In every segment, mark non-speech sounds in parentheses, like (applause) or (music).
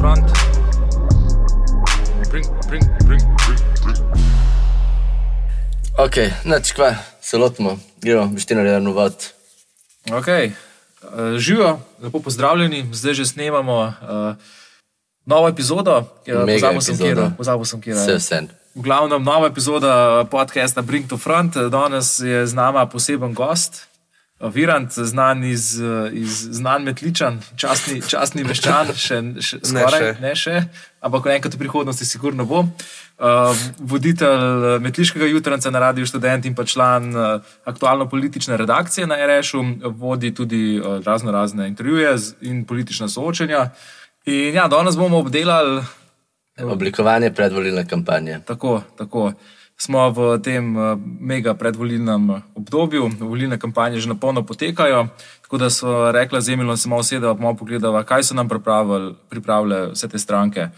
front. Bring, bring, bring, bring, bring. Ok, neč kva, se lotimo, gremo, boš ti naredil uvod. Ok, uh, živijo, lepo pozdravljeni, zdaj že snemamo uh, novo epizodo, pozabil sem, kjera, pozabil sem, kjera Vse je. vse. V glavnem, nova epizoda podcasta Bring to Front. Danes je z nama poseben gost, Virant, znan, iz, iz, znan metličan, častni, častni meščan, še, še skoraj še. ne še, ampak enkrat v prihodnosti sigurno bo. Uh, voditelj Metliškega jutranca na Radiu Student in pa član uh, aktualno-politične redakcije na RŠ-u, vodi tudi uh, razno razne intervjuje in politična soočenja. In ja, danes bomo obdelali Oblikovanje predvolilne kampanje. Tako, tako. Smo v tem uh, mega predvolilnem obdobju, volilne kampanje že na polno potekajo. Tako da so rekla z Emilom, se malo sedela, malo pogledala, kaj so nam pripravili, pripravile vse te stranke.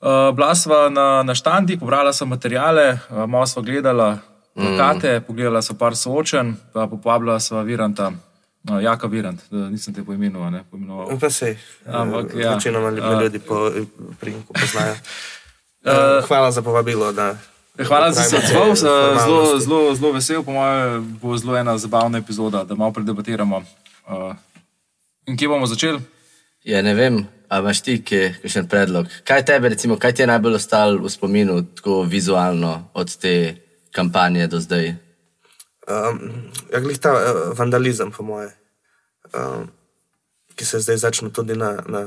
Uh, bila sva na, na štandi, pobrala sem materijale, uh, malo sva gledala plakate, mm. pogledala sva par soočen, pa povabila sva Viranta, uh, Jaka Virant, nisem te poimenoval. ne, poimenoval. Pa sej, Ampak, ja. večinoma ljudi, A. ljudi po primku poznajo. (laughs) Eh, Hvala za povabilo. Da, Hvala, da si se odzval, zelo, zelo, zelo vesel, po mojem, bo zelo ena zabavna epizoda, da malo predebatiramo. Uh, in kje bomo začeli? Ja, ne vem, a imaš ti kakšen predlog? Kaj tebe, recimo, kaj ti je najbolj ostalo v spominu, tako vizualno od te kampanje do zdaj? Um, ja, glih ta uh, vandalizem, po moje, um, ki se zdaj začne tudi na, na,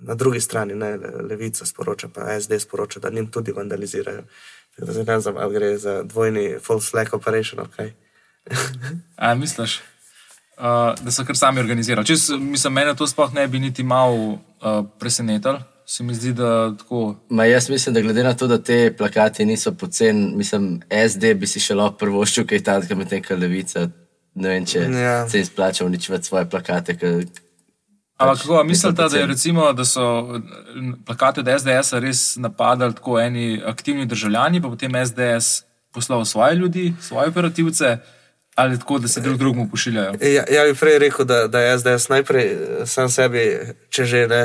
na drugi strani, ne, Le- levica sporoča, pa SD sporoča, da njim tudi vandalizirajo. Zdaj ne znam, ali gre za dvojni false flag operation ali kaj. A, misliš, uh, da so kar sami organizirali? Čez, mislim, mene to sploh ne bi niti malo uh, presenetilo. Se mi zdi, da tako. Ma jaz mislim, da glede na to, da te plakati niso poceni, mislim, SD bi si še lahko prvoščil kaj takega, medtem ko levica, ne vem, če Ja. se jim splača uničevati svoje plakate. Ker, Ampak Pač, kako, mislite, da, recimo, da so eh, plakate od SDS-a res napadali tako eni aktivni državljani, pa potem SDS poslal svoje ljudi, svoje operativce, ali tako, da se drug drugemu pošiljajo? Ja, ja bi prej rekel, da, da je SDS najprej eh, sam sebi, če že ne,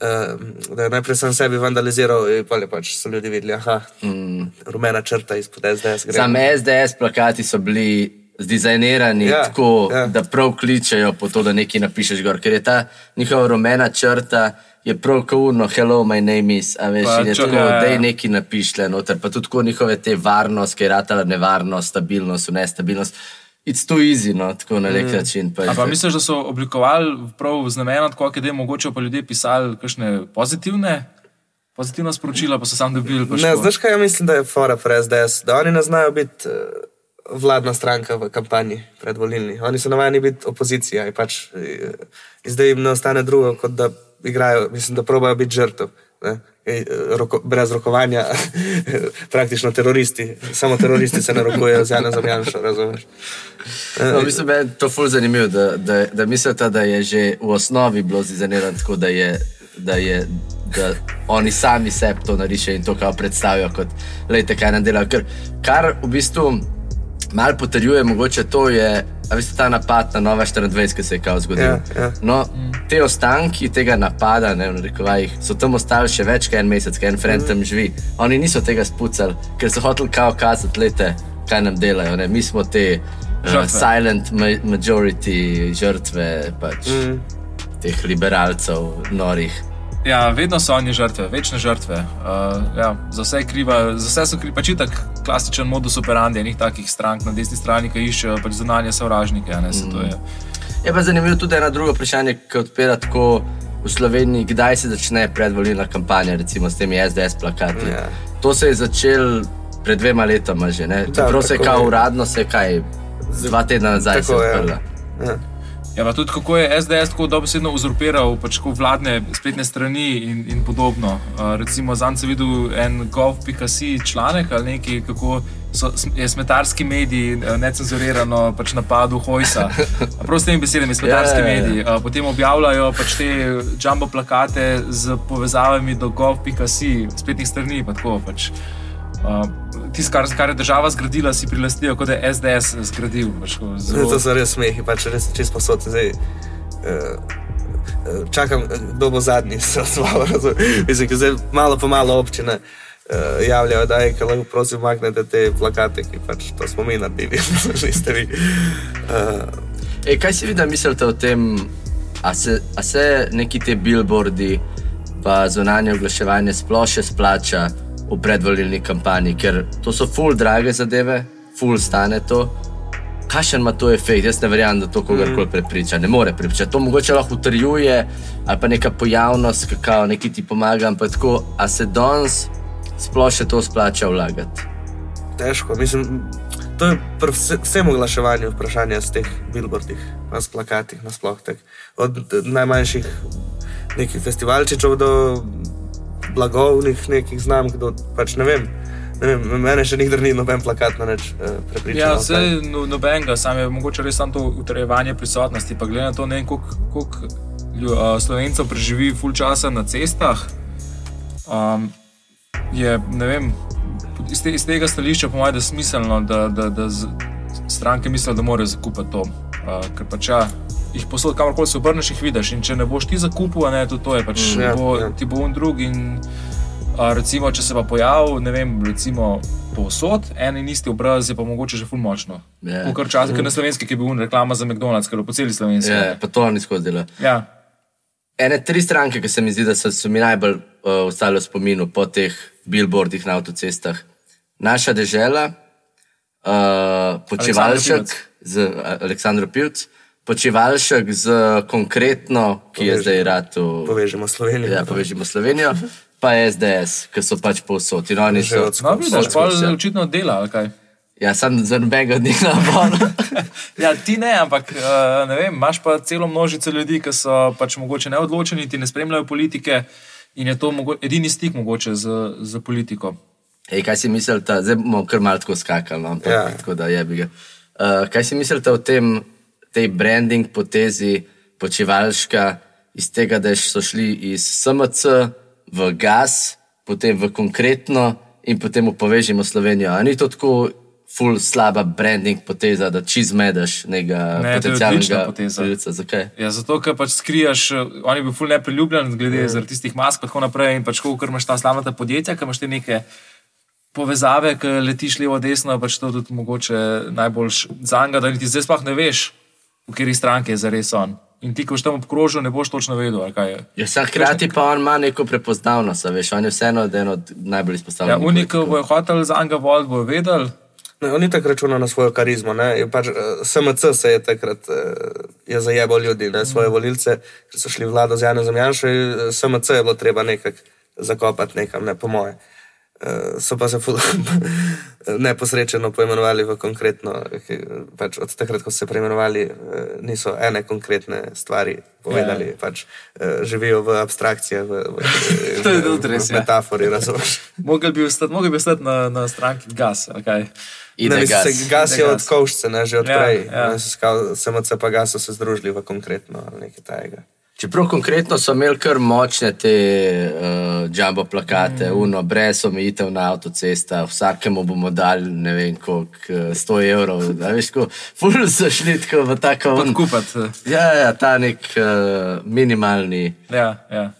eh, da je najprej sam sebi vandaliziral, in pa pač so ljudi videli, aha, mm. rumena črta izpod SDS. gre. Sam SDS plakati so bili zdizajnirani Ja, ja, tako, ja. ja. da prav kličejo po to, da nekaj napišeš gor, ker je ta njihova rumena črta. Je prav kaurno, hello, my name is, a veš, Pa in je čo- tako, ja, ja. da je nekaj napišle noter, pa tudi tako njihove te varnost, ki je ratala nevarnost, stabilnost, nestabilnost. It's too easy, no, tako na nek mm. način. Pa, A pa misliš, da so oblikovali prav z namenom, tako da je mogoče pa ljudje pisali kakšne pozitivne, pozitivna sporočila, pa so sam dobili. pač Ne, znaš kaj, ja mislim, da je fora SDS, da oni ne znajo biti uh, vladna stranka v kampanji predvolilni. Oni so navajeni biti opozicija in pač uh, in zdaj jim ne ostane drugo, kot da igrajo, mislim, da probajo biti žrtev. ne. Ej, Roko, brez rokovanja, (laughs) praktično teroristi, samo teroristi se ne rokujejo z Janem Zamjanšo, razumeš? No, mislim, da je to ful zanimivo, da, da, da mislite, da je že v osnovi bilo zdizajnirano tako, da je. Da, je, da oni sami sebi to narišejo in to kao predstavijo, kot lejte, kaj nam delajo. Ker, kar v bistvu malo potrjuje, mogoče to je, a veste, ta napad na Nova 24, ki se je kao zgodil. Ja, ja. No, te ostanki tega napada, ne, v narekovajih, so tam ostali še več kot en mesec, ker en friend tam živi. Oni niso tega spucali, ker so hoteli kao kazati, lejte, kaj nam delajo. Ne. Mi smo te uh, silent ma majority žrtve pač, mm. teh liberalcev, norih. Ja, vedno so oni žrtve, večne žrtve. Uh, ja, za vse kriva, za vse so krivi, pač tak klasičen modus operandi enih takih strank na desni strani, ki iščejo pač zunanje sovražnike. a Ne, mm. to je. Je pa zanimivo tudi eno drugo vprašanje, ki odpira tako v Sloveniji, kdaj se začne predvolilna kampanja, recimo s temi SDS plakati. Ja. To se je začelo pred dvema letoma že. ne? Čeprav se je kao uradno, se je kaj dva tedna nazaj se Tako je. odprla. Ja. Ja, pa tudi kako je SDS tako dobesedno uzurpiral pač vladne spletne strani in, in podobno. Uh, recimo, zanj sem videl en gov.si članek ali nekaj, kako so, je smetarski medij eh, necenzurirano pač napadel Hojsa. Prav s temi besedami, smetarski Ja, ja, ja. mediji. Uh, potem objavljajo pač te jumbo plakate z povezavami do gov.si, spletnih strani. Pa tako, pač. Uh, Tisto, kar, kar je država zgradila, si prilastijo, kot da je SDS zgradil. Pač, Zdaj, to zelo- so res smehi, pač res čez posod. Zdaj, uh, čakam, kdo bo zadnji (laughs) se odzval. Mislim, zdaj malo po malo občine uh, javljajo, da je lahko prosim maknete te plakate, ki pač to smo mi naredili, (laughs) niste vi. Uh, E, kaj si vi da mislite o tem, a se, a se neki te billboardi pa zunanje oglaševanje sploh še splača v predvolilni kampanji, ker to so full drage zadeve, full stane to. Kakšen ima to efekt? Jaz ne verjamem, da to kogarkoli prepriča. Ne more prepričati. To mogoče lahko utrjuje ali pa neka pojavnost, kako neki ti pomaga, ampak tako, a se danes sploh še to splača vlagati. težko, mislim. To je pri vse- vsem oglaševanju vprašanje s teh billboardih, na plakatih, nasploh. Od najmanjših nekih festivalčičev do blagovnih nekih znamk, do pač ne vem. Ne vem mene še nikdar ni noben plakat na nič uh, prepričal. Ja, no, vse no, nobenega, sam je mogoče res samo to utrjevanje prisotnosti. Pa glede na to, ne vem, koliko, a, slovencev preživi full časa na cestah. Um, je, ne vem, iz, te, iz tega stališča, po mojem, da je smiselno, da, da, da stranke mislijo, da morajo zakupiti to. Uh, ker pač ja, jih posod, kamorkoli se obrneš, jih vidiš. In če ne boš ti zakupil, ne, to, to je pač, Mm, ja, bo, ja. ti bo on drug. In, a, recimo, če se pa pojavi, ne vem, recimo povsod, en in isti obraz je pa mogoče že ful močno. Ja. Yeah. Kar čas, ker na slovenski, ki je bil reklama za McDonald's, ker je po celi slovenski. Ja, pa to ni skozi delo. ja. Ene tri stranke, ki se mi zdi, da so, so mi najbolj uh, ostale v spominu po teh billboardih na avtocestah. Naša dežela, uh, počivalšek Pivec. z Aleksandrom Pivc, počivalšek z konkretno, ki je Povežimo. zdaj rad v Povežemo Slovenijo. ja, povežimo Slovenijo, pa SDS, ki so pač povsod. In oni so. No, vidiš, pa očitno dela, ali kaj. Ja, sam za nobenega od njih na bono. (laughs) Ja, ti ne, ampak uh, ne vem, imaš pa celo množico ljudi, ki so pač mogoče neodločeni, ti ne spremljajo politike in je to mogo edini stik mogoče z, z politiko. Ej, kaj si mislite, zdaj bomo kar malo tako skakali, no, ampak, Ja. ja. tako da je bi ga. Uh, kaj si mislite o tem, tej branding potezi počivalška, iz tega, da so šli iz SMC v gas, potem v konkretno in potem v povežimo Slovenijo. A ni to tako ful slaba branding poteza, da čizmedeš nekega Ne, je potencialnega poteza. Zakaj? Ja, zato, ker pač skrijaš, eh, on je bil ful nepriljubljen, glede mm. zaradi tistih mask in tako naprej. In pač, ko imaš ta slavna podjetja, ki imaš te neke povezave, ki letiš levo, desno, pač to tudi mogoče najboljš za njega, da niti zdaj sploh ne veš, v kateri stranki je zares on. In ti, ko boš tam obkrožil, ne boš točno vedel, ali kaj je. Ja, sam hkrati pa on ima neko prepoznavnost, veš, on je vseeno eden od najbolj Ja, izpostavljenih. Unik, ko politikov. bojo hoteli za njega voliti, bojo vedeli. Ne, on ni tako računal na svojo karizmo. Ne? Je Pač, uh, SMC se je takrat je zajebal ljudi, ne? svoje volilce, ki so šli v vlado z Janom Zamjanšo. SMC je bilo treba nekako zakopati nekam, ne po moje. Uh, so pa se (laughs) neposrečeno poimenovali v konkretno. Pač od takrat, ko so se preimenovali, uh, niso ene konkretne stvari povedali. Ja. Ja. Pač, uh, živijo v abstrakcijah, v, v, (laughs) v, v, res, v ja. metafori. Mogel bi ostati, mogel bi ostati na, na stranki gas. kaj. Ide Ne, gas. se gas Ide je gas. od kovšce, ne, že odprej. ja. Ja, ja. SMC pa gas so se združili v konkretno ali nekaj tajega. Čeprav konkretno so imeli kar močne te uh, jumbo plakate, mm. uno, brez omejitev na avtocestah, vsakemu bomo dali ne vem koliko, eh, 100 evrov. a Veš, ko ful so šli tako v tako. un- Podkupati. Ja, ja, ta nek uh, minimalni. Ja, ja.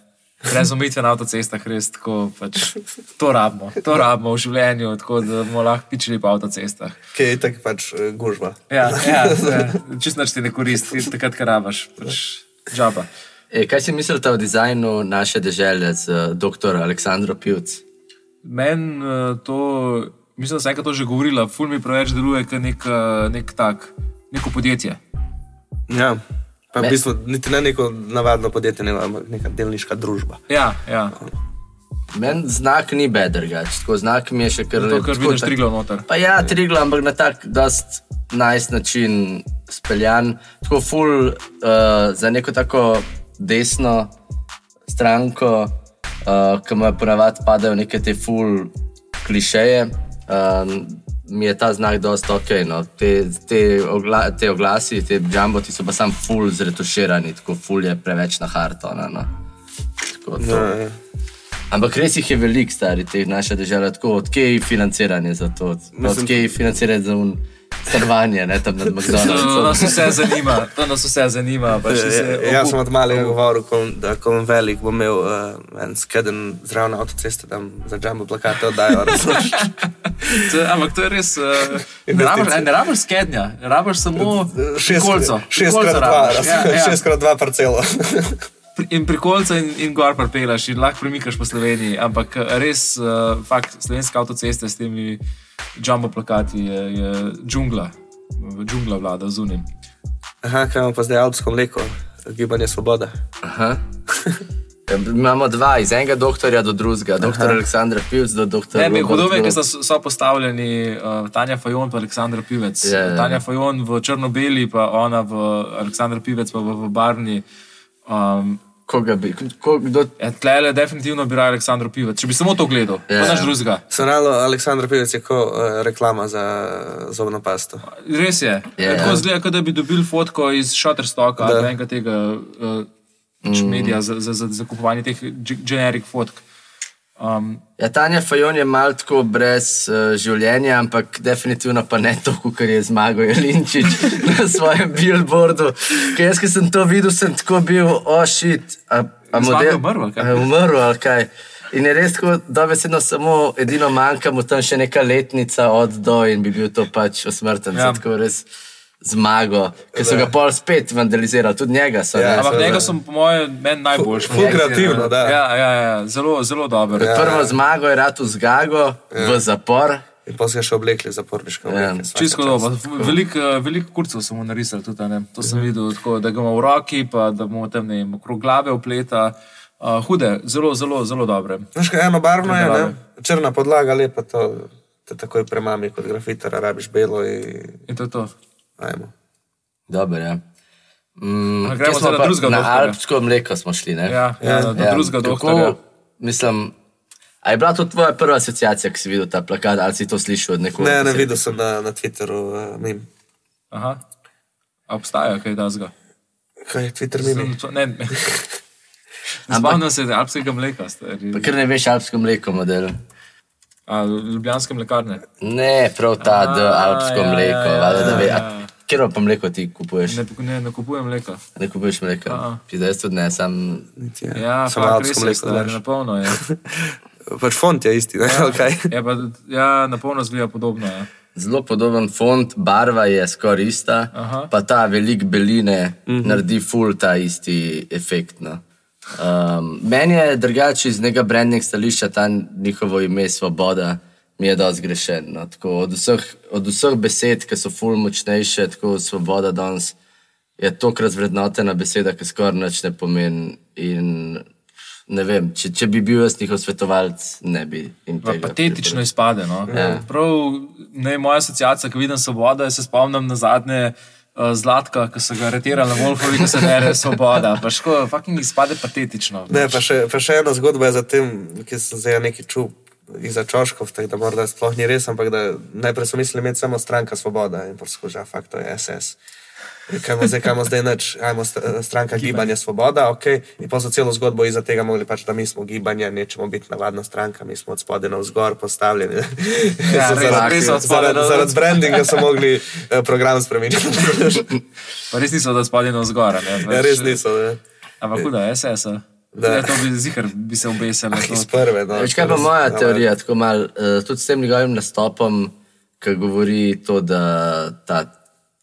Brez omejitve na avtocestah, res tako. Pač, to rabimo, to rabimo v življenju, tako da bomo lahko pičili po avtocestah. Ki je tako pač eh, gužva. Ja, ja, ja. (laughs) čisto nič ti ne koristi, takrat, ko rabaš. Pač, žaba. E, kaj si mislite o dizajnu naše države z uh, dr. Aleksandrom Pivc? Meni eh, to, mislim, da sem enkrat to že govorila, ful mi preveč deluje kot nek, eh, nek tak, neko podjetje. Ja. Pa Me- v bistvu niti ne neko navadno podjetje, ne, ampak neka delniška družba. Ja, ja. Meni znak ni bedrgač, tako znak mi je še kar Zato, ker tako vidiš tak- triglo noter. Pa ja, trigla, ampak na tak dost nice način speljan. Tako ful uh, za neko tako desno stranko, uh, ki mu ponavadi padajo neke te ful klišeje. Uh, mi je ta znak dost ok. No. Te, te, ogla, te oglasi, te jumboti so pa sam ful zretuširani, tako ful je preveč na hartona. No. Tako to. Ja, ja. Ampak res jih je veliko, stari, teh naše države, tako odkje je financiranje za to, odkje je financiranje za un stanovanje, ne tam nad To McDonald'som. nas vse zanima, to nas vse zanima. Pa še se Ja, Jaz sem od malega govoril, da ko bom velik, bom imel uh, en skeden zraven avtoceste, da za džambo plakate oddajo. (laughs) To, ampak to je res. Uh, ne rabiš- ne rabiš skednja, ne rabiš samo Šest- kolco. Šest Kolco krat dva, rabiš, ja, ja. šest krat dva parcelo. Pri- In pri kolcu in, in gor prepelaš in lahko premikaš po Sloveniji. Ampak res, uh, fakt, slovenska avtocesta s temi jumbo plakati je, je džungla, džungla vlada zunaj. Aha, kaj imamo pa zdaj alpsko mleko, gibanje svoboda. Aha. (laughs) Imamo dva, iz enega doktorja do drugega, doktor Aleksandra Pivc do doktorja. Ne, hudo je, ker so, so postavljeni uh, Tanja Fajon in Aleksandr Pivec. Ja, ja. Tanja Fajon v črno-beli, pa ona v Aleksandr Pivec, pa v, v Barni. Um, Koga bi, ko, kdo, ja, Tlele definitivno bi raje Aleksandr Pivec, če bi samo to gledal, ja, pa naš ja. drugega. Sonalo Aleksandr Pivec je kot uh, reklama za zobno pasto. Res je. Ja, Ja, tako ja. zgleda, kot da bi dobil fotko iz Shutterstocka ali enega tega uh, mm. medija za, za, za, za kupovanje teh ge- generic fotk. Um, ja, Tanja Fajon je mal tako brez uh, življenja, ampak definitivno pa ne to, kar je zmagal Jelinčič (laughs) na svojem billboardu. Ker jaz, ki sem to videl, sem tako bil, ošit. Oh, a, a model- umrl, kaj? Umrl, ali kaj. In je res tako, dobesedno samo edino manjka mu tam še neka letnica od do in bi bil to pač osmrten. Ja. Tako res zmago, ker so ga pol spet vandalizirali, tudi njega so. Ja, ne. ampak njega sem, po mojem, meni najboljši. Ful kreativno, da. Ja, ja, ja, zelo, zelo dober. Ja. Prvo zmago je rad v zgago, ja. v zapor. In pa so ga še oblekli zaporniško. Ja. Čisto dobro. Veliko velik kurcev sem mu narisal tudi. a Ne? To sem videl, tako, da ga ima v roki, pa da mu tam ne vem, okrog glave upleta. Uh, hude, zelo, zelo, zelo dobre. Znaš, kaj eno barvno je, ne? Črna podlaga, lepa to, te takoj premami kot grafitera, rabiš belo in In to je to. Ajmo. Dobro, ja. Mm, A gremo zdaj na drugega Na doktorja? alpsko mleko smo šli. Ne? Ja, ja, do Ja, drugega kako- doktorja. Mislim, a je bila to tvoja prva asociacija, ki si videl ta plakat, ali si to slišal od nekoga? Ne, ne, videl sem na, na Twitterju uh, mim. Aha. A obstaja kaj tasga? Kaj je Twitter mimi? Ne, ne. (laughs) Ne Spomnim se alpskega mleka, stari. Pa ker ne veš alpsko mleko model. A, Ljubljanske mlekarne. Ne, prav ta A, alpsko ja, mleko. ja, valjda, da ve- ja, ja. Kjer pa mleko ti kupuješ? Ne, ne, ne kupujem mleka. Ne kupuješ mleka. A. Zdaj tudi ne, sam. Ja, samo fakt, alpsko mleko. stari, na polno je. (laughs) Pač font je isti, ne? ali kaj? Ja, pa, ja na polno zgleda podobno. Ja. Zelo podoben font, barva je skoraj ista, Aha. pa ta velik beline Mhm. mm -hmm. naredi full ta isti efekt. No. Um, meni je drugače iz nekega branding stališča ta njihovo ime Svoboda, mi je dosti grešen. No. Tako, od, vseh, od vseh besed, ki so full močnejše, tako Svoboda danes je tokrat vrednotena beseda, ki skoraj nič ne pomeni. In, ne vem, če, če bi bil jaz njihov svetovalec, ne bi. patetično izpade. No? Ja. Prav, ne, moja asociacija, ko vidim svobodo, se spomnim na zadnje uh, zlatka, ki so ga aretirali na Wolfovi, ki se bere svoboda. Pa ško, fucking izpade patetično. Ne, pa še, pa še ena zgodba je za tem, ki sem zdaj neki čup iza Čoškov, tako da morda sploh ni res, ampak da najprej so mislili imeti samo stranka Svoboda in poskuša, fakt to je SS. Kaj bomo zdaj, kaj bomo zdaj neč, ajmo st- stranka gibanja Svoboda, ok. In pa so celo zgodbo iza tega mogli pač, da mi smo gibanje, nećemo biti navadna stranka, mi smo od spodaj na vzgor postavljeni. Ja, (laughs) zaradi- od spodaj zaradi, na- zaradi brandinga so mogli eh, program spremeniti. (laughs) Pa res niso, da spadi na vzgora. Ne? Pač, ja, res niso. Ne. Ampak huda, SS. -a. Da. To bi zihar bi se to. Iz prve. No, Več kaj pa moja ja, teorija, tako mal, uh, tudi s tem njegovim nastopom, ki govori to, da ta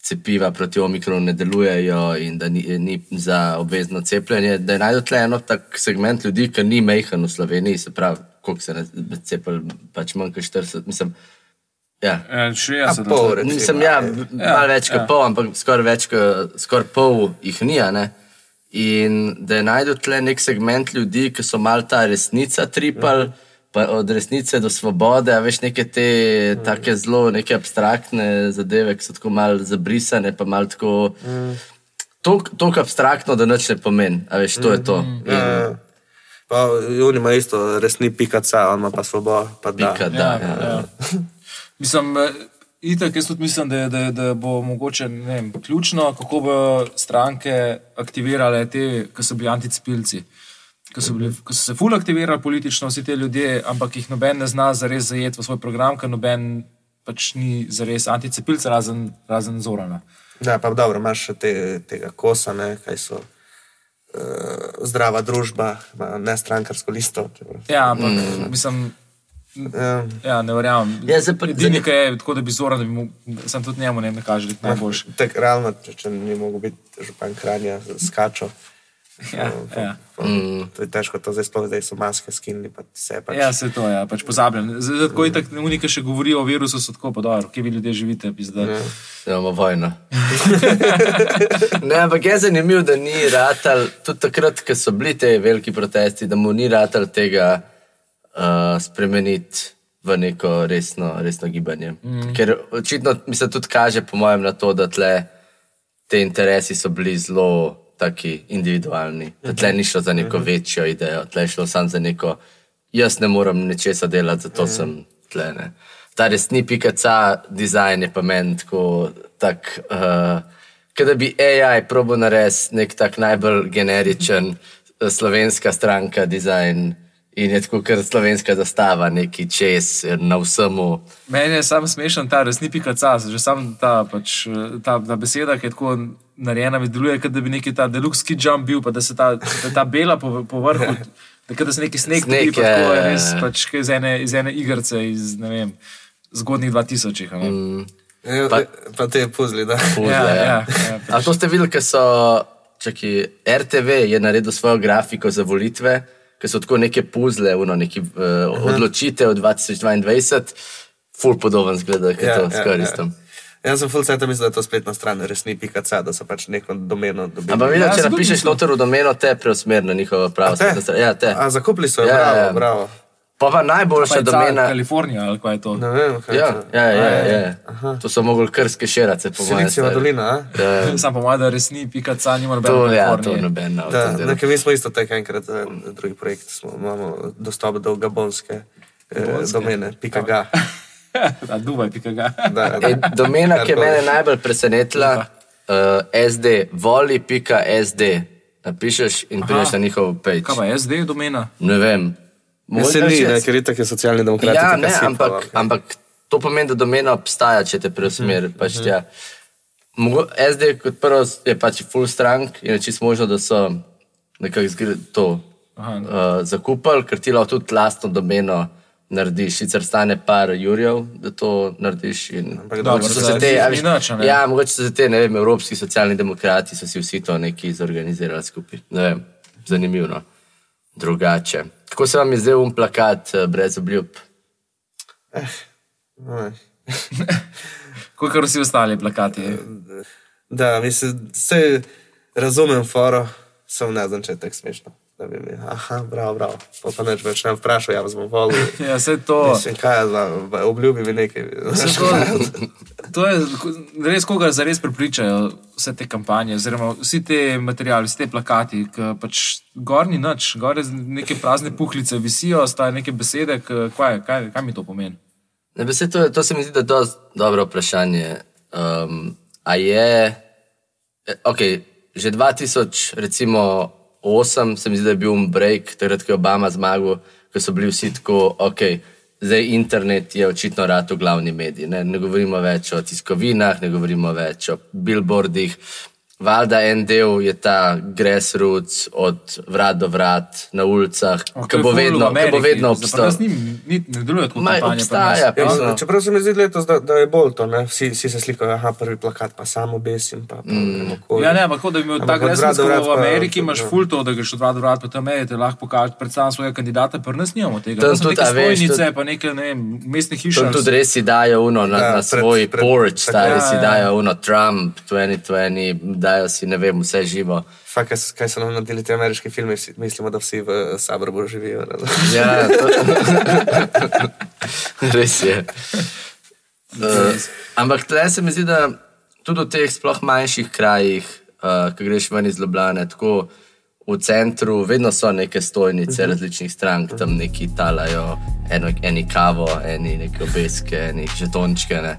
cepiva proti omikronu ne delujejo in da ni, ni za obvezno cepljenje, da je najdel tle eno tak segment ljudi, ki ni mejhen v Sloveniji, se pravi, koliko se ne cepili, pač manj kot 40, mislim, ja. Ja, 60. A pol, recimo. Nisem, ja, malo več kot ja. pol, ampak skoraj več kot skoraj pol jih ni. a ne. In da je najdel tle nek segment ljudi, ki so mal ta resnica tripali, pa od resnice do svobode, a veš neke te take zelo, neke abstraktne zadeve, ki so tako mal zabrisane, pa mal tako. Tako abstraktno, da nič ne pomeni, a veš, to je to. In Ja. Pa oni imajo isto, resni pikaca, on ima pa svobodo. Pa da. pika, da. Ja, ja. Mislim, eh, itak, jaz tudi mislim, da, je- da, da bo mogoče vem, ključno, kako bo stranke aktivirale te, ki so bili anticipilci. Ko so, bili, ko so se ful aktivirali politično, vsi ti ljudje, ampak jih noben ne zna zares zajeti v svoj program, ker noben pač ni zares anticepilca, razen, razen zorana. Da, pa dobro, imaš še te, tega kosa, ne, kaj so. Uh, zdrava družba, ima ne strankarsko listo. Ja, ampak mm. mislim, Ja, ja, ne verjamem. Ja, zdaj pa- Edini, ki je tako, da bi zoran, da bi mu, sem tudi njemu ne, ne kaže, da je najboljši. tak, realno, če, če ni mogel biti župan Kranja, skačo. Ja, ja. Mm. To je težko, to zdaj sploh zdaj so maske skinili, pa vse pač. Ja, se to je, ja, pač pozabljen. Zdaj, tako je tako, unike še govorijo o virusu, so tako, pa dobro, kje vi ljudje živite, pizda. Ja. Imamo vojno. (laughs) ne, ampak je zanimivo, da ni ratal, tudi takrat, ko so bili te veliki protesti, da mu ni ratal tega uh, spremeniti v neko resno, resno gibanje. Mm. Ker očitno mi se tudi kaže, po mojem, na to, da tle te interesi so bili zelo taki individualni. Da tle ni šlo za neko večjo idejo, tle je šlo samo za neko, jaz ne morem nečesa delati, zato sem tle. Ne. Ta resni pikaca dizajn je pa meni tako, tak, uh, kot da bi AI probo narediti nek tak najbolj generičen eh, slovenska stranka dizajn. In je tako, ker slovenska zastava, neki čez na vsemu. Meni je samo smešen ta resni pikaca, že sam ta, pač, ta, ta beseda, ki je tako narejena, mi deluje, kot da bi neki ta deluxe kid jump bil, pa da se ta, da ta bela po, po vrhu, da, kot da se neki sneg dobi, pa tako je res ja. pač iz ene, iz ene igrice iz, vem, zgodnjih 2000. a ne. Mm, Ja, Pa- pa, te puzli, da. puzle, Ja, ja, ja, ja, A to ste videli, ker so, čaki, RTV je naredil svojo grafiko za volitve, ker so tako neke puzle, uno, neki uh, odločitev 2022, ful podoben zgleda, ker ja, to ja, skoristim. Ja. Jaz sem full center mislil, da je to spletna stran, resni.ca, da so pač neko domeno dobili. Ampak vidiš, Ja, če napišeš noter v domeno, te preusmer na njihovo pravo A. Ja, te. A zakupili so jo, Ja, bravo, ja. bravo. Pa pa najboljša domena. Kalifornija ali kaj je to. Ne vem, kaj Ja, je to. ja, ja, ja, ja. To so mogli kar skešerati, po mojem. Silicijeva dolina, a? Ja, (laughs) Sam po mojem, da resni pikaca nima to, nobene ja, to noben na Da, tem. nekaj mi smo isto tek enkrat za drugi projekt, smo, imamo dostop do gabonske eh, Gabonske? domene, pika ga. (laughs) A Dubaj, pika ga. (laughs) Da, E, domena, ki je mene najbolj presenetila, uh, SD, voli.sd. Napišeš in prideš na njihov page. Kaj pa SD domena? Ne vem. Se ni, ne, ker je tako socialni demokrati. Ja, ne, sipa, ampak, ok. ampak to pomeni, da domena obstaja, če te preusmeri. Mhm, Pač tja. Mogo- SD kot prvo je pač full strank in je čisto možno, da so nekako to Aha. uh, zakupili, ker ti lahko tudi lastno domeno narediš. Sicer stane par jurjev, da to narediš. In, Ampak dobro, mogoče so se te, ni- a ni veš, nič, a ne? ja, mogoče so se te, ne vem, evropski socialni demokrati, so si vsi to neki zorganizirali skupaj. Ne vem, zanimivo. no. Drugače. Kako se vam je zdel um plakat eh, brez obljub? Oj. Kot kar vsi ostali plakati. Da, mislim, se razumem foro, sem ne znam, če je tako smešno. Da bi mi, aha, bravo, bravo. Pa pa neč več ne vprašal, ja vas bom volil. (laughs) Ja, vse to. Mislim, kaj je za, obljubi mi nekaj. Vse to, (laughs) to je res, koga zares prepričajo vse te kampanje, oziroma vsi te materijali, vsi te plakati, ki pač gor ni nič, gor je neke prazne puhlice, visijo, sta neke besede, kaj, kaj, kaj mi to pomeni. Ne, pa saj to, je- to se mi zdi, da je dosti dobro vprašanje. Um, a je, eh, ok, že 2000, recimo 8, se mi zdi, da je bil break, takrat, ko je Obama zmagal, ko so bili vsi tako, ok, zdaj internet je očitno rad v glavni mediji. Ne, ne govorimo več o tiskovinah, ne govorimo več o billboardih. Valjda en del je ta grassroots od vrat do vrat na ulicah, Oh, ki bo vedno, ki bo vedno obstajal. Ni, ni, ne deluje tako Ma, kampanja. obstaja, pa Ja, čeprav se mi zdi letos, da, da je bolj to, ne? Vsi, vsi se slikajo, aha, prvi plakat, pa samo besim, pa, pa mm. Ja, ne, ampak kot da bi imel do vrat v pa- Ameriki, imaš ja. ful to, da greš od vrat do vrat, pa tam je, te lahko pokažeš predstavljam svojega kandidata, pa nas nimamo tega. Tam Tam so tudi, stojnice, pa neke, ne vem, mestne hiše. To tudi res si dajo uno na, Ja, ja, na svoj porch, stari Ja, si ja. dajo uno Trump 2020, dajo si ne vem, vse živo. Fak, kaj, so nam naredili ti ameriški filmi, mislimo, da vsi v Sabrbu živijo. Ja, to... (laughs) (laughs) res je. Uh, ampak tle se mi zdi, da tudi v teh sploh manjših krajih, uh, ki greš ven iz Ljubljana, tako v centru, vedno so neke stojnice uh -huh. različnih strank, tam neki talajo, eno, eni kavo, eni neke obeske, eni žetončke. Ne.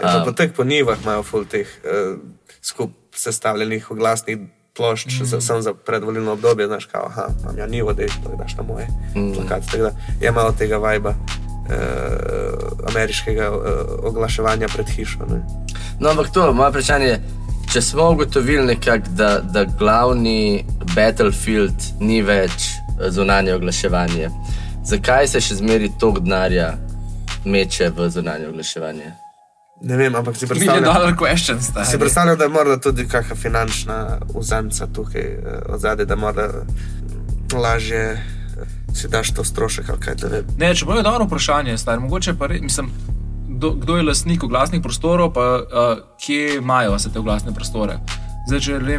Ja, pa, pa tek po njivah imajo ful teh uh, skup sestavljenih oglasnih plošč mm. za, samo za predvolilno obdobje, znaš, kao, aha, imam ja nivo, da jih daš na moje mm. plakat. Tako da je malo tega vajba. Uh, ameriškega uh, oglaševanja pred hišo. Ne. No, ampak to, moje vprašanje je, če smo ugotovili nekako, da, da glavni battlefield ni več eh, zunanje oglaševanje, zakaj se še zmeri tok denarja meče v zunanje oglaševanje? Ne vem, ampak si predstavljam, questions. stari. si predstavljam da je morda tudi kakšna finančna vzemca tukaj uh, od zadaj, da mora lažje uh, si daš to strošek da ne- Ne, če bo je dobro vprašanje, stari, mogoče pa re, mislim, kdo, kdo je lastnik oglasnih prostorov, pa uh, kje imajo vse te oglasne prostore. Zdaj, če je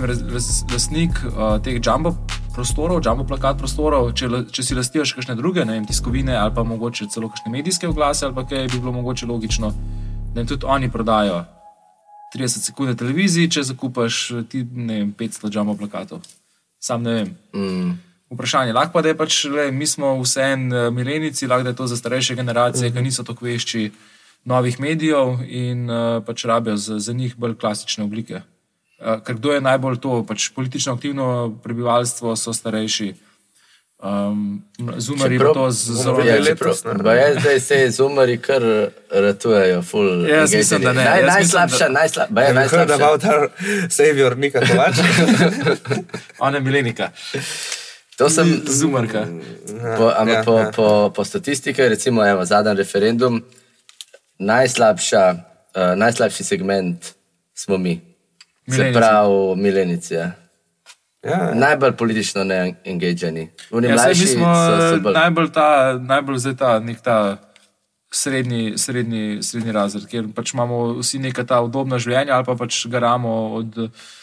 lastnik uh, teh jumbo prostorov, jumbo plakat prostorov, če, če si lastijo še kakšne druge, ne vem, tiskovine ali pa mogoče celo kakšne medijske oglase ali pa kaj, bi bilo mogoče logično, da jim tudi oni prodajo 30 sekund televiziji, če zakupaš ti, ne vem, 500 jumbo plakatov. Sam ne vem. Mm. Vprašanje. Lahko pa da je pač, le, mi smo vseeno milenici, lahko da je to za starejše generacije, ki niso tako vešči novih medijev in uh, pač rabijo za, za njih bolj klasične oblike. Uh, ker kdo je najbolj to, pač politično aktivno prebivalstvo so starejši. Um, Zumari Čeprav- pa to z- zelo Ja, Ja, letos, je zdaj se zumari kar ratujejo, full. Jaz mislim, da ne. Naj, Jaz najslabša, mislim, najsla, ba je Have you heard najslabša. about our savior Nika Kovač? (laughs) Ona je milenika, To sem, zumarka. po, ampak ja, po, ja. po, po statistiki, recimo, evo, zadnji referendum, najslabša, uh, najslabši segment smo mi. Se Milenici. pravi, milenici. Ja. Ja, Najbolj politično neengageni. Oni Ja, mlajši mi smo so, so bolj. najbolj ta, najbolj zdaj ta, nek ta srednji, srednji, srednji razred, kjer pač imamo vsi neka ta udobna življenja ali pa pač garamo od,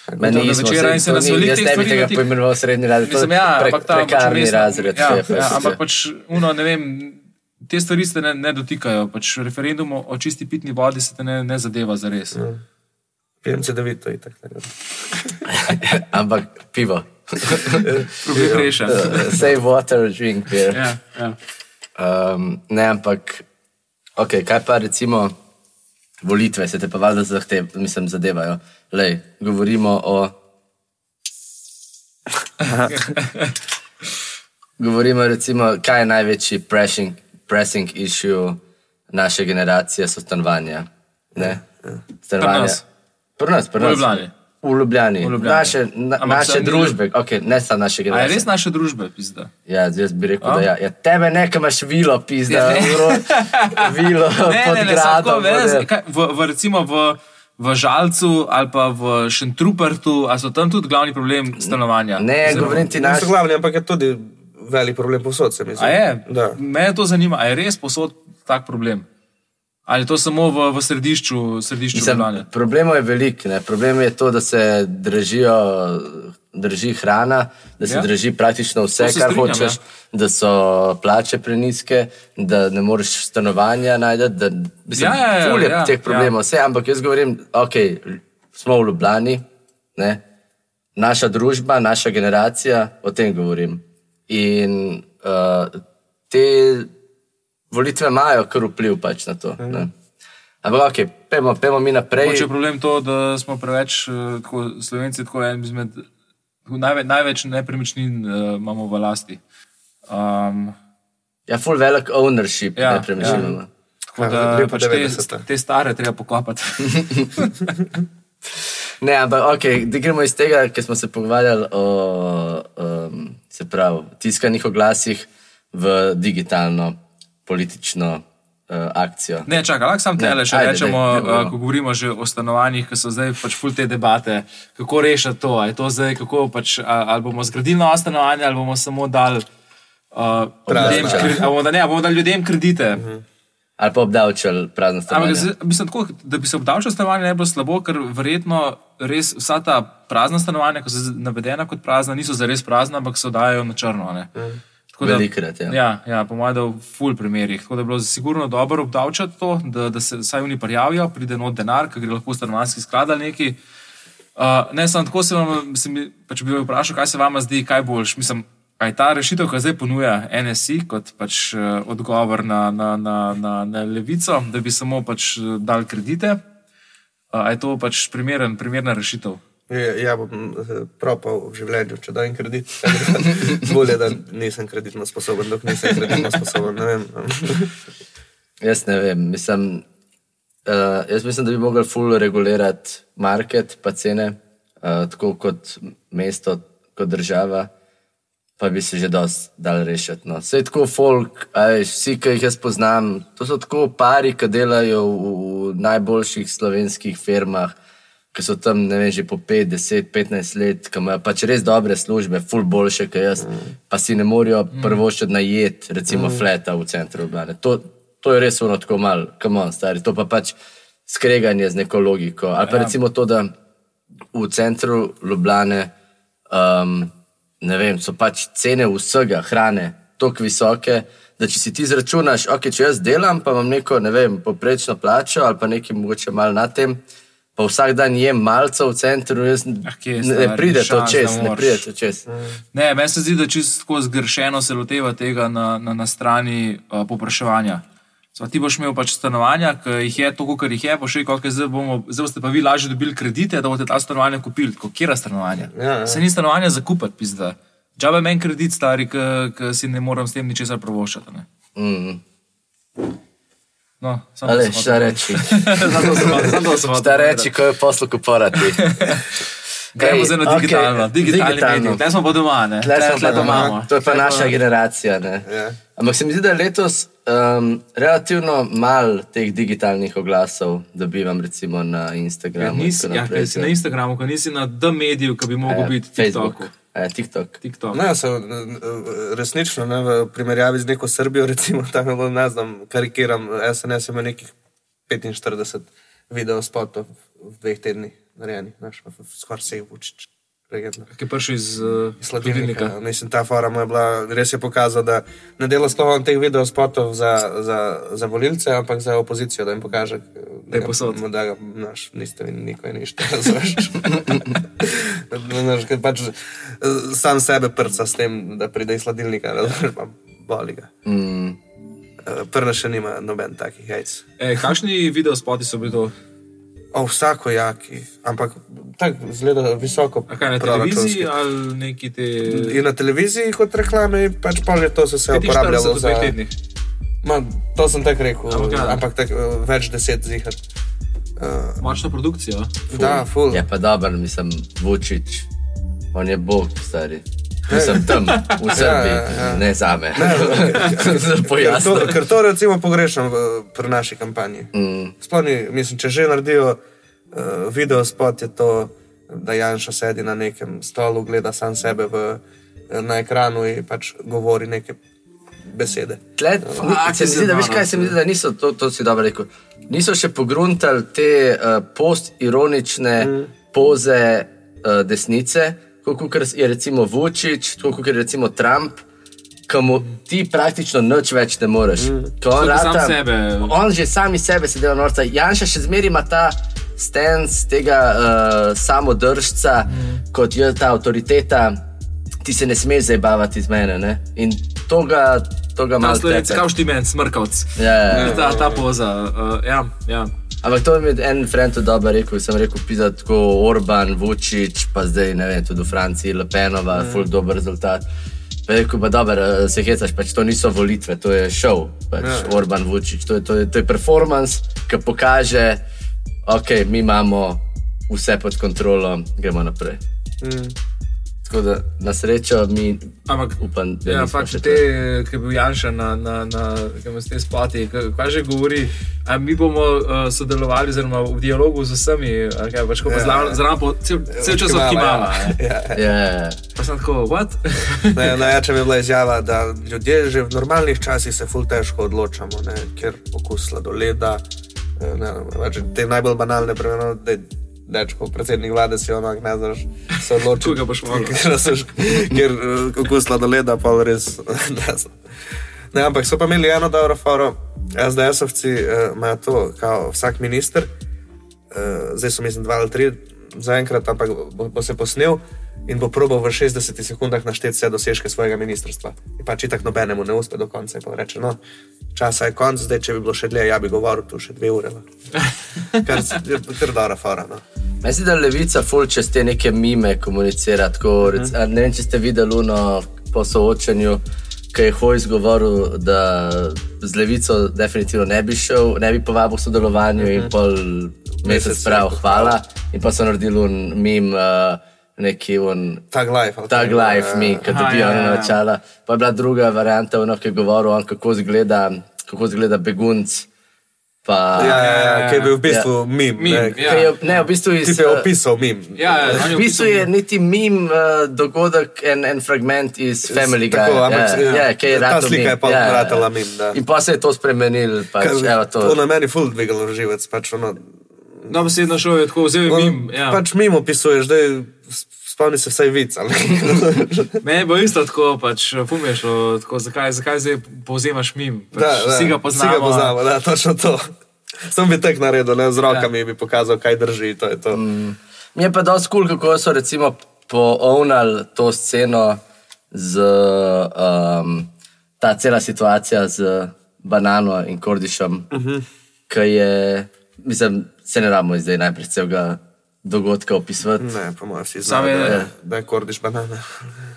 od večera in se nas veliko teh stvari tega poimenoval srednji razred, Mislim, ja, pre, ampak ta pač prekarni resno- razred. Ja, je ja, ampak ja. pač uno, ne vem, te stvari se ne, ne dotikajo. Pač referendum o- čisti pitni vodi se te ne, ne zadeva za res. Pijem CD-vito in tako naprej. (laughs) Ampak pivo. (laughs) Problem rešen. Save water, drink beer. Ja, ja. Um, ne, ampak, okay, kaj pa recimo volitve, se te pa valjda zahtev, mislim, zadevajo. Lej, govorimo o. (laughs) govorimo recimo, kaj je največji pressing, pressing issue naše generacije, so stanovanja. Ne? Stanovanja. Nas. Pri nas, pri V nas. Ljubljani. V Ljubljani. V Ljubljani. Naše, na, Ampak naše družbe, okay, ne samo naše A je generacije. res naša družba, pizda? Ja, jaz bi rekel, A? da ja. ja. Tebe nekaj imaš vilo, pizda, Ja, ne. uro, (laughs) vilo Ne, pod ne, ne, gradom. ne, ne. kaj, v, v, recimo v, v Žalcu ali pa v Šentrupertu, ali so tam tudi glavni problem stanovanja? Ne, Oziroma- govorim ti Niso naš. glavni, ampak je tudi velik problem posod, se mi zdi. A je? Da. Me to zanima, ali je res posod tak problem? Ali je to samo v, v središču, središču Mislim, Ljubljane? problemov je veliko. ne. Problem je to, da se držijo, drži hrana, da se Ja. ja. drži praktično vse, se kar strinjam, hočeš, ja. da so plače preniske, da ne moreš stanovanja najti. Da, mislim, Ja, ja, ja, ja, teh problemov, vse, ampak jaz govorim, ok, smo v Ljubljani, ne, naša družba, naša generacija, o tem govorim. In uh, te volitve imajo kar vpliv pač na to. Ne. Ampak, ok, pojmo, pojmo mi naprej. Mogoče je problem to, da smo preveč, eh, tako, slovenci, tako en izmed tako največ, največ nepremičnin uh, imamo v lasti. Um, Ja, full velik ownership, Ja, ja, nepremičnin. ja. Ja. tako da lepa pač te, 90-ta. te stare treba pokopati. (laughs) Ne, ampak ok, da gremo iz tega, ker smo se pogovarjali o um, se pravi, tiskanih oglasih v digitalno politično uh, akcijo. Ne, čakaj, lahko sam tele še ajde, rečemo, daj, uh, daj, ko govorimo že o stanovanjih, ki so zdaj pač ful te debate, kako rešiti to. Je to zdaj, kako pač, ali bomo zgradili nova stanovanja, ali bomo samo dali uh, ljudem, ali bomo, da ne, bomo dali ljudem kredite. Ali pa obdavčali prazno Ampak, stanovanje. zdaj- mislim, tako, da bi se obdavčil stanovanje, ne bi bilo slabo, ker verjetno res vsa ta prazna stanovanja, ki so navedena kot prazna, niso zares prazna, ampak se dajo na črno. ne. Tako da- Velikokrat, ja. Ja, ja po mojem, da v ful primerih. Tako da je bilo sigurno dobro obdavčati to, da, da se vsaj oni prijavijo, pride not denar, ki gre lahko v stanovanski sklad ali neki. Uh, ne, samo tako se vam, se mi, pač bi vas vprašal, kaj se vam zdi, kaj boljš. Mislim, kaj ta rešitev, ki zdaj ponuja NSI kot pač, uh, odgovor na, na, na, na, na levico, da bi samo pač uh, dal kredite. Uh, je to pač primeren, primerna rešitev? Ja, bom eh, propal v življenju, če dajem kredit. (laughs) Bolje, da nisem kreditno sposoben, dok nisem kreditno sposoben. ne vem. (laughs) Jaz ne vem, mislim, uh, jaz mislim, da bi mogli ful regulirati market, pa cene, uh, tako kot mesto, kot država, pa bi se že dosti dal rešiti. No. Vse tako folk, aj, vsi, ki jih jaz poznam, to so tako pari, ki delajo v, v najboljših slovenskih firmah, ki so tam, vem, že po 5, 10, 15 let, ki imajo pač res dobre službe, ful boljše, kot jaz, mm. pa si ne morejo prvoščiti najet, recimo, mm. fleta v centru Ljubljane. To, to je res ono tako malo, kamon, stari. To pa pač skreganje z neko logiko. Ali pa ja. recimo to, da v centru Ljubljane, um, ne vem, so pač cene vsega, hrane, tako visoke. Da, če si ti izračunaš, ok, če jaz delam, pa imam neko, ne vem, poprečno plačo ali pa nekaj mogoče malo na tem, pa vsak dan jem malce v centru, jaz, Ah, kje je ne, pride to čez, ne pride to čez. Ne, meni se zdi, da čisto tako zgrešeno se loteva tega na, na, na strani uh, popraševanja. Sva, ti boš imel pač stanovanja, ki jih je toliko, kar jih je, pa še kako zdaj bomo, zdaj boste pa vi lažje dobili kredite, da boste ta stanovanja kupili. Kjera stanovanja? Ja, ja. Se ni stanovanja za kupiti, pizda. Džabe meni kredit, stari, ki si ne morem s tem ničesar provoščati. ne. Mm. No, samo Ale, šta hotel reči? (laughs) Samo to sem hotel Šta povedati. reči, ko je poslu kuporati? (laughs) Gremo zdaj na digitalno. Okay, digitalni digitalno. medij. Tle smo pa doma, ne? Tle smo tle pa doma. imamo. To je pa Tle naša generacija. Ne? Ja. Ampak se mi zdi, da je letos um, relativno malo teh digitalnih oglasov dobivam recimo na Ja, Instagramu. in nisi, ja, naprej. ker si na Instagramu, nisi na D-mediju, ki bi mogel Ja, biti Facebook. TikTok. Ja, TikTok. TikTok. Ne, so, resnično, ne, v primerjavi z neko Srbijo, (laughs) recimo, tam je bilo, ne znam, karikiram, SNS ima nekih 45 videospotov v dveh tednih narejenih, skoraj vse je vučič. Prejetno. Ki je prišel iz uh, Sladilnika. hladilnika. Mislim, ta fora mu je bila, res je pokazal, da ne dela sploh on teh videospotov za, za, za volilce, ampak za opozicijo, da jim pokaže, Da je posod. ga, da ga naš, niste vi nikoli ništa, (laughs) ker pač eh, sam sebe prca s tem, da pride iz sladilnika, razumeš, pa boli ga. Mm. Prna še nima noben takih jajc. E, kakšni videospoti so bili to? O, vsako jaki, ampak tako zgleda visoko. A kaj na televiziji ali neki te. In na televiziji kot reklame, pač pol je to se 45 uporabljalo za... Ma, to sem tako rekel, Ampak ampak tak, eh, več deset zihar. Uh, Močna produkcija. da, ful. Je pa dober, mislim, Vučić. On je bog, stari. Mislim tam, v Srbiji, ja, ja. ne za me. Ker to, ker to recimo pogrešam v, pri naši kampanji. Mm. Sploh ni, mislim, če že naredijo uh, video spot, je to, da Janša sedi na nekem stolu, gleda sam sebe v, na ekranu in pač govori neke besede. Tle, ni, Fak, se mi zdi, da, veš, kaj, se mi zdi, da niso, to, to si dobro rekel, niso še pogruntali te uh, postironične mm. poze uh, desnice, kot je recimo Vučić, kot je recimo Trump. Ki mu ti praktično nič več ne moreš. Mm. On, rata, sebe. on že sami sebe se dela norca. Janša še zmeraj ima ta stance tega uh, samodržca, mm. kot je ta avtoriteta, ti se ne smeš zabavati iz mene. Ne? In to ga, to ga malo tepe. kao štimen, smrkavc. Ja, ja, ja. Ta, ta poza. Uh, ja, ja. Ampak to mi je en friend tudi dobro rekel. Sem rekel, pisa tako Orban, Vučić, pa zdaj ne vem, tudi v Franciji, Le Penova, mm. full dober rezultat. Pa je rekel, pa dobro, se hecaš, pač to niso volitve, to je šov, pač Ja. Orban, Vučić, to je, to je, to je performance, ki pokaže, ok, mi imamo vse pod kontrolo, gremo naprej. Mm. Tako da na srečo mi Ampak, upam, da ja, fakt, te, ki je bil Janša na, na, na kam s te spoti, kaj že govori, a mi bomo uh, sodelovali oziroma v dialogu z vsemi, kaj pač ko pa Ja. zraven, zraven po cel, cel čas Odkimava, odkimava. ja. ne. Ja, ja. Ja, ja, ja. Pa sem tako, what? (laughs) Ne, Najjača je bila izjava, da ljudje že v normalnih časih se ful težko odločamo, ne, ker okus sladoleda, eh, ne, pač te najbolj banalne premeno, da je dečko, predsednik vlade si ono, ne znaš se odločiti. Koga boš volil? (laughs) Ker, eh, okus sladoleda pa res (laughs) ne znam. Ne, ampak so pa imeli eno dobro foro, SDS-ovci eh, imajo to, kao vsak minister, uh, zdaj so mislim dva ali tri zaenkrat, ampak bo, bo se posnel in bo probal v 60 sekundah našteti vse dosežke svojega ministrstva. In pač itak nobenemu ne uspe do konca. Pa reče, no, časa je konc, zdaj če bi bilo še dlje, ja bi govoril tu še dve ure. no." (laughs) Kar je kar dobra fora. No. Mislim, da levica ful čez te neke mime komunicira. Tako, rec, mm. Ne vem, če ste videli uno po soočanju, ki je Hojs govoril, da z levico definitivno ne bi šel, ne bi povabil k sodelovanju in pol mesec Mesec prav, rekel, hvala. In pa so naredili un mim, uh, neki un Tag life. Tag life, ja. mi, ki dobijo ja, ja, ja, ja. načela. Pa je bila druga varianta, ono, ki je govoril, on, kako izgleda, kako izgleda begunc. Pa, Ja, ja, ja, ki je bil v bistvu Ja. mim. Mim, ne, ja. Je, ne, v bistvu iz, je opisal mim. Ja, ja, on je V bistvu je niti mim uh, dogodek, en, en fragment iz Family Guy. tako, ampak ja, ja, ja, je ta slika meme. je pa ja, ratala meme, da. In pa se je to spremenil. Pač, evo, to. To na meni ful dvigalo živec. Pač, ono, No, besedno šel je tako, vzel je on, mim. Ja. pač mimo opisuješ, da spomni se vsaj vic. ali nekaj. (laughs) Meni je bilo isto tako, pač fumeš, tako, zakaj, zakaj zdaj povzemaš mim. Pač, Da, da, Vsi ga poznamo. Vsi ga poznamo, da, točno to. Sem bi tek naredil, ne, z rokami ja. bi pokazal, kaj drži. To je to. Mm. Mi je pa dosti kul, cool, kako so recimo poovnali to sceno z um, ta cela situacija z banano in kordišem, uh -huh. ki je, mislim, se ne rabimo zdaj najprej celega dogodka opisovati. Ne, po mojem, vsi Sam znajo, je- da, da je kordiš banane.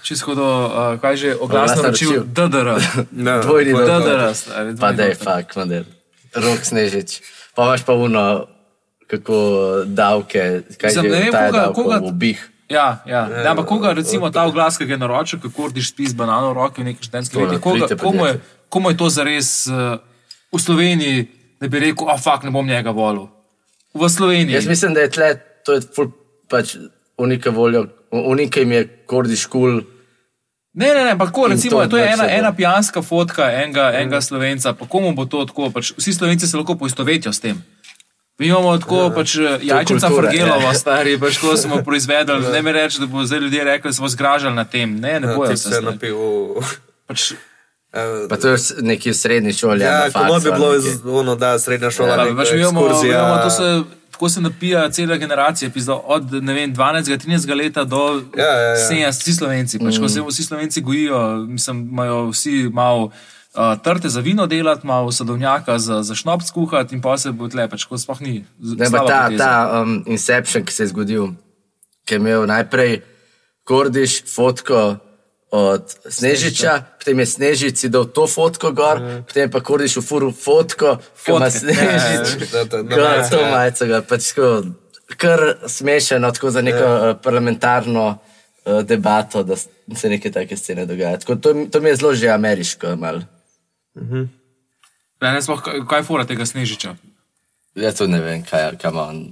Čisto do, uh, kaj že, oglas Oglas naročil, naročil. DDR. (laughs) Ja, Dvojni. DDR, Pa da je fakt, vendar. Rok snežič. Pa imaš pa uno, kako davke, kaj Mislim, že ne vem, koga- koga- obih. Ja, ja. ja ampak koga recimo ta oglas, ki ga je naročil, kako kordiš spis banano v roki v neki študentski leti, koga, komu, je, komu je to zares uh, v Sloveniji, da bi rekel, a fakt ne bom njega volil. V Sloveniji. Jaz mislim, da je tle, to je ful, pač unika voljo, unika jim je kordiš kul. Cool. Ne, ne, ne, ampak tako, recimo, to to je pač ena, ena pijanska fotka enega, enega slovenca, pa komu bo to tako, pač vsi slovenci se lahko poistovetijo s tem. Mi imamo tako pač eh, kultura, Frgelova, ja. stari, pač ko smo (laughs) proizvedli, ne mi reči, da bo zdaj ljudje rekli, da smo zgražali na tem. Ne, ne bojo Ti se. se napil. Pač, eh, Pa to je v neki srednji šoli. Ja, kot bi bilo ono, da srednja šola. Pa, neka pač mi imamo, imamo to se, tako se napija cela generacija, pizda, od ne vem, 12. 13. leta do Ja, ja, ja. 70. Vsi slovenci, pač, ko se vsi slovenci gojijo, mislim, imajo vsi malo. Uh, trte za vino delati, malo sadovnjaka za, za šnop skuhati, in pa se bo tle, pač ko sploh ni. Ne, ta, poteza. ta um, Inception, ki se je zgodil, ki je imel najprej Kordiš fotko od Snežiča, potem je Snežič si dal to fotko gor, potem je pa Kordiš v furu fotko, ki ima. Snežič. Ja, ja, da- Gor, to ja. majico pač tako, kar smešeno, tako za neko ja. parlamentarno uh, debato, da se neke take scene dogajajo. Tako, to, to mi je zelo že ameriško. Mal. Ne, ne, sploh, kaj, je fora tega snežiča? Jaz tudi ne vem, kaj, kaj ima on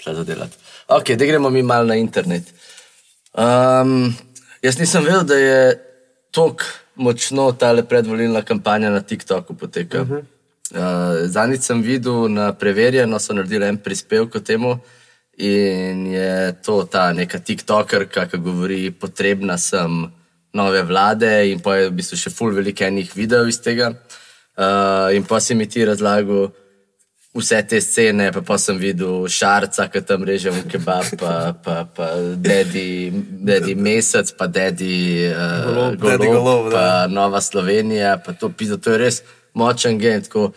šla za delati. Ok, da gremo mi malo na internet. Um, jaz nisem vedel, da je tako močno ta predvolilna kampanja na TikToku poteka. Uh -huh. uh, Zadnjič sem videl na preverjeno, so naredili en prispevek o temu. In je to ta neka TikTokerka, ki govori, potrebna sem nove vlade, in pa je v bistvu še full veliko enih videov iz tega. Uh, in pa si mi ti razlagal vse te scene, pa, pa sem videl šarca, ki tam reže v kebab, pa, pa, pa dedi, dedi mesec, pa dedi uh, Golob, golob, Daddy Golob, da. pa Nova Slovenija, pa to pizza, to je res močen game. Tako,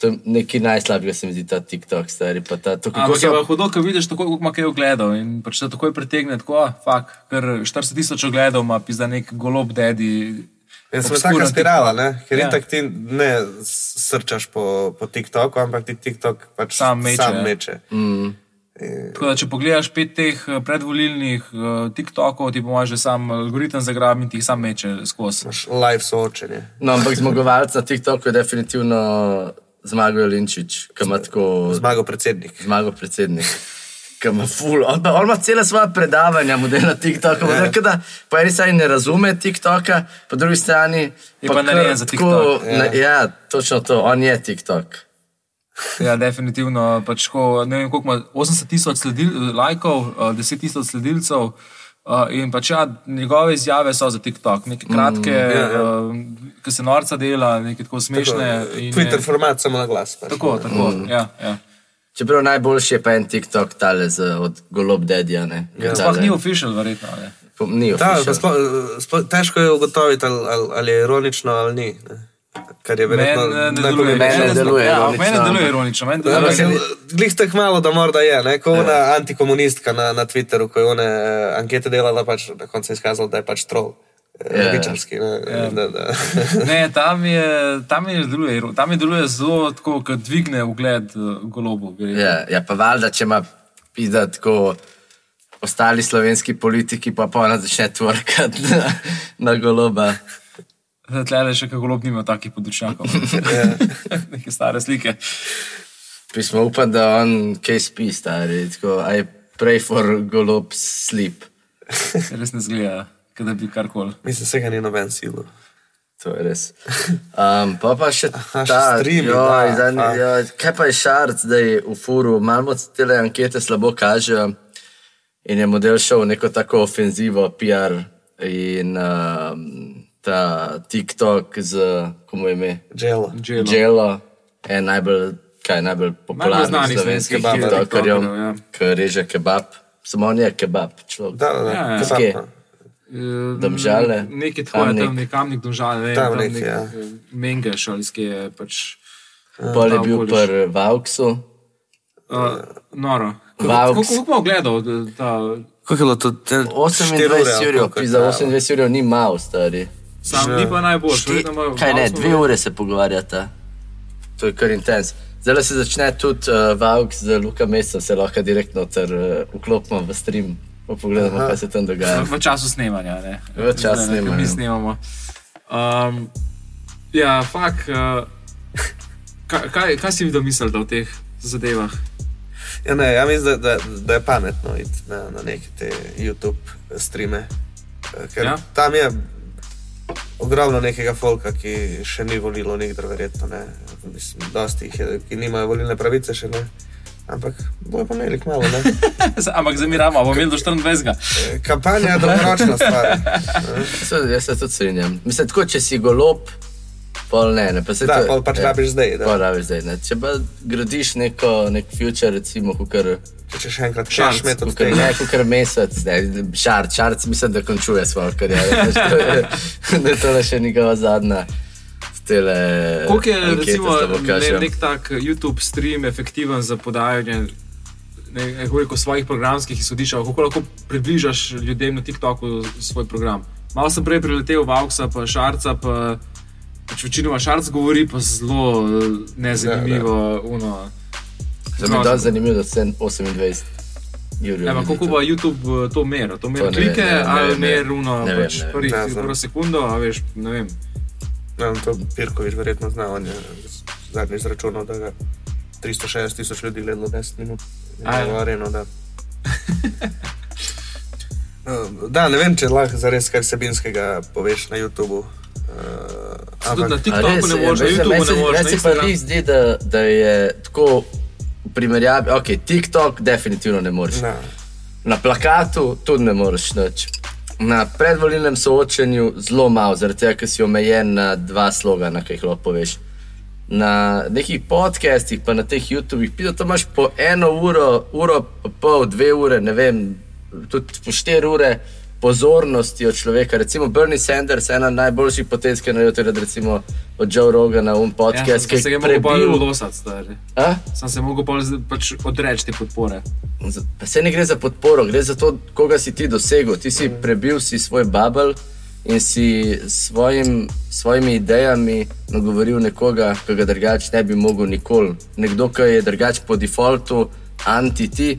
to je nekaj najslabšega, se mi zdi ta TikTok, stari. Pa ta, to, kako Ampak je so, pa hudo, ko vidiš, tako kot ima kaj ogledov in pač te takoj pritegne, tako, ah, fak, ker 40 tisoč ogledov ima pizda nek golob dedi. Sem obskuren taka spirala, ne? ker Ja. itak ti ne srčaš po, po TikToku, ampak ti TikTok pač Sam meče, Sam meče. Tako da, če pogledaš pet teh eh, predvolilnih uh, TikTokov, ti pomaže sam algoritem zagrab in ti jih sam meče skozi. Live soočenje. no, ampak zmagovalec na TikToku je definitivno zmagal Linčič, ki ima tako Zmagal predsednik. zmagal predsednik. Ki ima ful, on, pa, on ima cele svoje predavanja, model na TikToku. Ja. Yeah. Da, po eni strani ne razume TikToka, po drugi strani Je pa kar narejen za tako- TikTok. Ja. ja, točno to, on je TikTok. Ja, definitivno. Pač, ko, ne vem, koliko ima 80 tisoč lajkov, uh, 10 tisoč sledilcev. Uh, in pač ja, njegove izjave so za TikTok, neke kratke, mm, ja, ja. uh, ki se norca dela, neke tako smešne. in Twitter je- format samo na glas. Pač. Tako, tako. Mm. Ja, ja. Čeprav najboljši je pa en TikTok tale z, od Golob Dedija. Ja. Sploh ni official, verjetno. Ne. Ni Da, official. pa sploh, sploh, težko je ugotoviti, ali, ali, ali je ironično ali ni. Ne? Kar je verjetno Meni eh, ne najbolj deluje, ironično. deluje ja, ironično, meni ne deluje ironično. Ja, se- Glih tako malo, da morda je, ne? ko ona antikomunistka na, na Twitterju, ko je ona eh, ankete delala, pač na koncu je izkazala, da je pač troll. Ja. levičarski. Ne, Ja. da, (laughs) da. Ne, tam je, tam je deluje, tam je deluje zelo tako, kot dvigne ugled uh, golobu. Ja, ja, pa valjda, če ima pida tako ostali slovenski politiki, pa pa ona začne tvorkati (laughs) na, na goloba. Tle le še kako golob nima takih podočnjakov. (laughs) Ja. Neke stare slike. Pismo upam, da on kaj spi, stari. Tako, I pray for golob sleep. Res ne zgleda, da bi karkoli. Mislim, vsega ni noben silo. To je res. Um, pa pa še Aha, ta streami, joj, da, zadnji, fakt. joj, kaj pa je šarc, da je v furu, malo te ankete slabo kažejo in je model šel v neko tako ofenzivo, PR in um, ta TikTok z, komu je ime? Dželo. Dželo. Dželo je najbolj, kaj, najbolj znanih slovenskih slovenskih TikTokerjev, tiktokerjev, ja. ki reže kebab. Samo on je kebab, človek. Da, da, da. Ja, ja. kebab. Domžale, Nekaj tako je Kamnik. tam, nekamnik domžale, ne, Tam tam nek, nek, ja. Mengeš ali skje je pač. Pol je ta bil pri Vauxu. Uh, noro. Vaux. Kako kako bomo gledal ta Koliko je bilo to? Te- štiri 28 ali ur, za trajalo? 28 ur ni malo, stari. sam Že- ni pa najboljši. Šti, verjetno ima- kaj ne, dve ure se pogovarjata. To je kar intens. Zdaj se začne tudi uh, Vaux z Luka Mestom, se lahko direktno ter uh, vklopimo v stream, pa pogledamo, Aha. kaj se tam dogaja. V, v času snemanja. Ne? V času ne, snemanja. Mi snemamo. Um, ja, fak. Uh, kaj, kaj, kaj si videl misliti o teh zadevah? Ja, ne, ja mislim, da, da, da je pametno iti na, na neke te YouTube streame. Eh, Ker Ja. tam je ogromno nekega folka, ki še ni volilo nikdar, verjetno. Ne. Mislim, dosti jih je, ki nimajo volilne pravice še ne. Ampak bojo pa imeli kmalo. ne. (laughs) Ampak zamiramo, bomo imeli do 24. Eh, Kampanja je dolgoročna stvar. ne. (laughs) Se, jaz se tudi strinjam. Mislim, tako, če si golob, pol ne, ne pa se Da, to- pol pač ja. rabiš zdaj. da. Pol rabiš zdaj. Ne. Če pa gradiš neko, nek future, recimo, kukar, Če še, enkrat šarš met od kukar, tega. ne, kukar mesec, ne, šarc, šarc mislim, da končuje svojo kariero. veš, to je- Da je to še njegova zadnja. Tele, Koliko je ankete recimo, ne, nek tak YouTube stream efektiven za podajanje ne, ne, rekel, svojih programskih izhodišč, kako lahko približaš ljudem na TikToku svoj program? Malo sem prej priletel v Avksa, pa Šarca, pa pač večinoma Šarc govori, pa zelo eh, nezanimivo. uno. Za me je dosti zanimivo, da sem 28 Jurij. Evo, kako bo YouTube eh, to meril? To ne vem, klike ne ne ali vem, ne vem. meri uno, Ne vem, pač ne prvih Ne prvo sekundo, a veš, ne vem. No, to Pirkovič verjetno zna, on je zadnji izračunal, da ga 360 tisoč ljudi gledalo 10 minut. A, ja. Na areno, da. Eh, (laughs) Da, ne vem, če lahko zares kaj vsebinskega poveš na YouTubu. Uh, Tudi na TikToku res, ne ja, moreš, na YouTubu ne moreš. meni se pa res zdi, da, da je tako v primerjavi, ok, TikTok definitivno ne moreš. na, Na plakatu tudi ne moreš nič. Na predvolilnem soočenju zelo malo, zaradi tega, ker si omejen na dva slogana, ki jih lahko poveš. Na nekih podcastih, pa na teh YouTubih, pide, to imaš po eno uro, uro, pa pol, dve ure, ne vem, tudi po štiri ure pozornosti od človeka. Recimo Bernie Sanders, ena najboljših potez, ki je naredil, recimo od Joe Rogana, un Ja, podcast, sem ki se je mogel bolj prebil. losati, stari. A? Sem se mogel bolj pač odreči te podpore. Pa se ne gre za podporo, gre za to, koga si ti dosegel. Ti si prebil si svoj bubble in si s svojim, svojimi idejami nagovoril nekoga, ki ga drugače ne bi mogel nikoli. Nekdo, ki je drugače po defaultu anti-ti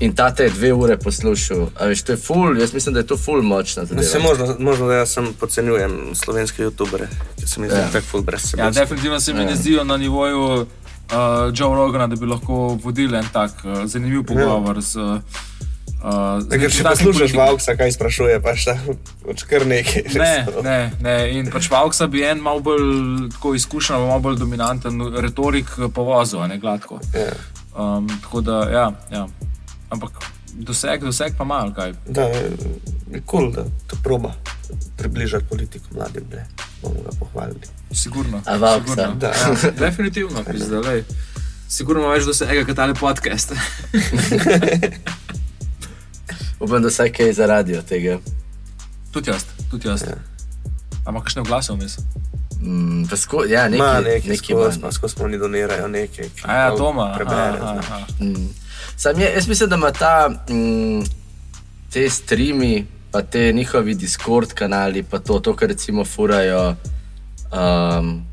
in ta te dve ure poslušal. A veš, to je full, jaz mislim, da je to full močna ne, se možno, možno, da jaz sem podcenjujem slovenske YouTubere, ki se mi zdi Ja. ja. tako ful brez sebe. Ja, definitivno se mi ne zdijo na nivoju uh, Joe Rogana, da bi lahko vodili en tak uh, zanimiv pogovor z. Uh, z Ker če poslušaš. Vauxa, kaj sprašuje, pač kar nekaj. Ne, (laughs) no. ne, ne. In pač Vauxa bi en malo bolj tako izkušen, malo bolj dominanten retorik povozil, a ne gladko. Ja. Um, tako da, ja, ja. Ampak doseg, doseg pa malo kaj. Da, je kul, cool, da to proba približati politiko mladim, ne. bomo ga pohvalili. Sigurno. Sigurno. Da. Ja, definitivno, pizda. Sigurno ima več dosega, kot tale podcast. (laughs) Upam, da vsaj kaj za radio tega. tudi jaz, tudi jaz. Ja. Ampak kakšne oglase vmes? Mm, pa sko, ja, neki, Ma neki, neki skozi, ima. pa skozi oni donirajo nekaj. ki A ja, pol doma. Prebere, aha, znaš. aha. Mm. Sam je, jaz mislim, da ima ta, mm, te streami, pa te njihovi Discord kanali, pa to, to kar recimo furajo. Um,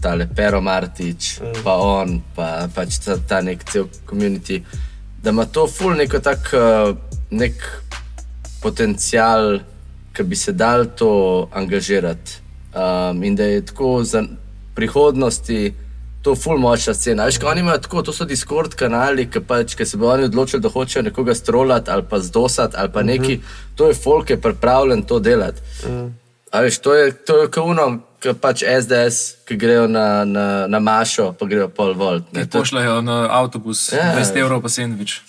Tale Pero Martič, mm. pa on, pa pač ta, ta nek cel komunity, da ima to ful neko tak uh, nek potencial, ki bi se dal to angažirati. Um, in da je tako za prihodnosti to ful močna scena. Veš, oni imajo tako, to so Discord kanali, ki pač, ki se bodo oni odločili, da hočejo nekoga strolati ali pa zdosati ali pa mm -hmm. neki, to je folk, ki je pripravljen to delati. Mm. Veš, to je, to je kauno, ki pač SDS, ki grejo na, na, na mašo, pa grejo pol volt. Ne pošljajo na avtobus, ja. 20 evrov pa sendvič.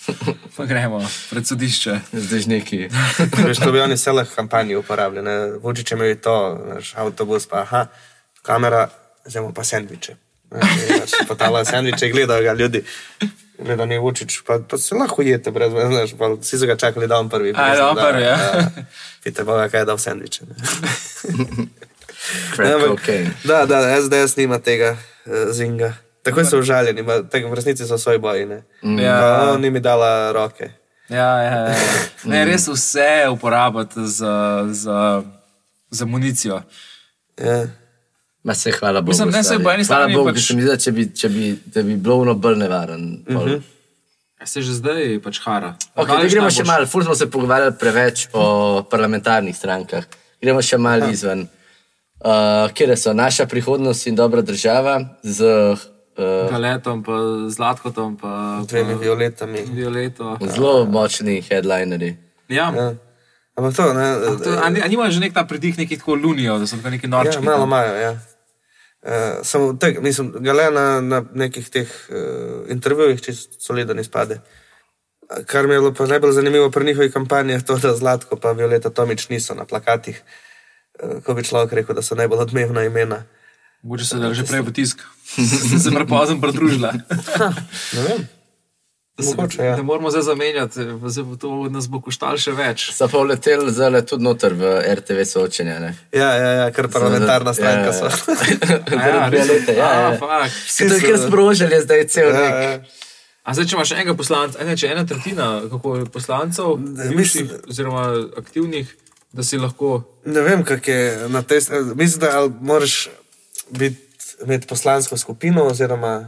Pa gremo pred sodišče. Zdaj neki. (laughs) Veš, to bi oni vse lahko kampanji uporabljali. Vučič je imel to, naš avtobus, pa aha, kamera, zdaj pa sendviče. Potala sendviče, gledajo ga ljudi. Gleda ni Vučič, pa, pa se lahko jete, brez veze, vsi so ga čakali, da on prvi. Aj, da on prvi, ja. Pite pa, kaj je dal sendviče. Crack, okay. Da, da, SDS nima tega uh, zinga. Tako so užaljeni, v resnici so svoji boji. Mm. Ja. No, ni mi dala roke. Ja, ja, ja. Ne, res vse uporabljati za, za, za municijo. Ja. Ma se hvala Bogu. Mislim, ne se po eni strani. Hvala Bogu, pač... mi zda, če, bi, če bi, bi bilo ono bolj nevaren. Mm -hmm. Se že zdaj pač hara. Okay, gremo še malo, ful smo se pogovarjali preveč o parlamentarnih strankah. Gremo še malo ja. izven. Uh, kje so naša prihodnost in dobra država z uh, Galetom, pa Zlatkotom, pa dvemi violetami. Violeto. Zelo močni headlineri. Ja. ja. Ampak to, ne. Ali imajo že nek ta pridih, neki tako lunijo, da so tako neki norčki? Ja, malo imajo, ja. Uh, samo tek, mislim, gale na, na nekih teh uh, intervjujih, če so ledeni spade. Kar mi je bilo pa najbolj zanimivo pri njihovi kampanji, je to, da Zlatko pa Violeta Tomič niso na plakatih. Uh, ko bi človek rekel, da so najbolj odmevna imena. Mogoče se da že prej v tisk, da (laughs) se prepozem pridružila. (laughs) ne vem. Mogoče, ja. Ne moramo zdaj zamenjati, to nas bo koštalo še več. So pa leteli zelo tudi noter v RTV soočenja. Ja, ja, ja, kar parlamentarna stranka so. Ja, ja, (laughs) res je. Ja, ja. Vsi so kar sprožili, zdaj je cel nek. Ja, ja. A zdaj, če imaš enega poslanca, ene, če ena tretjina poslancev, mislim, oziroma aktivnih, da si lahko. Ne vem, kak je na tej strani. Mislim, da moraš biti med poslansko skupino, oziroma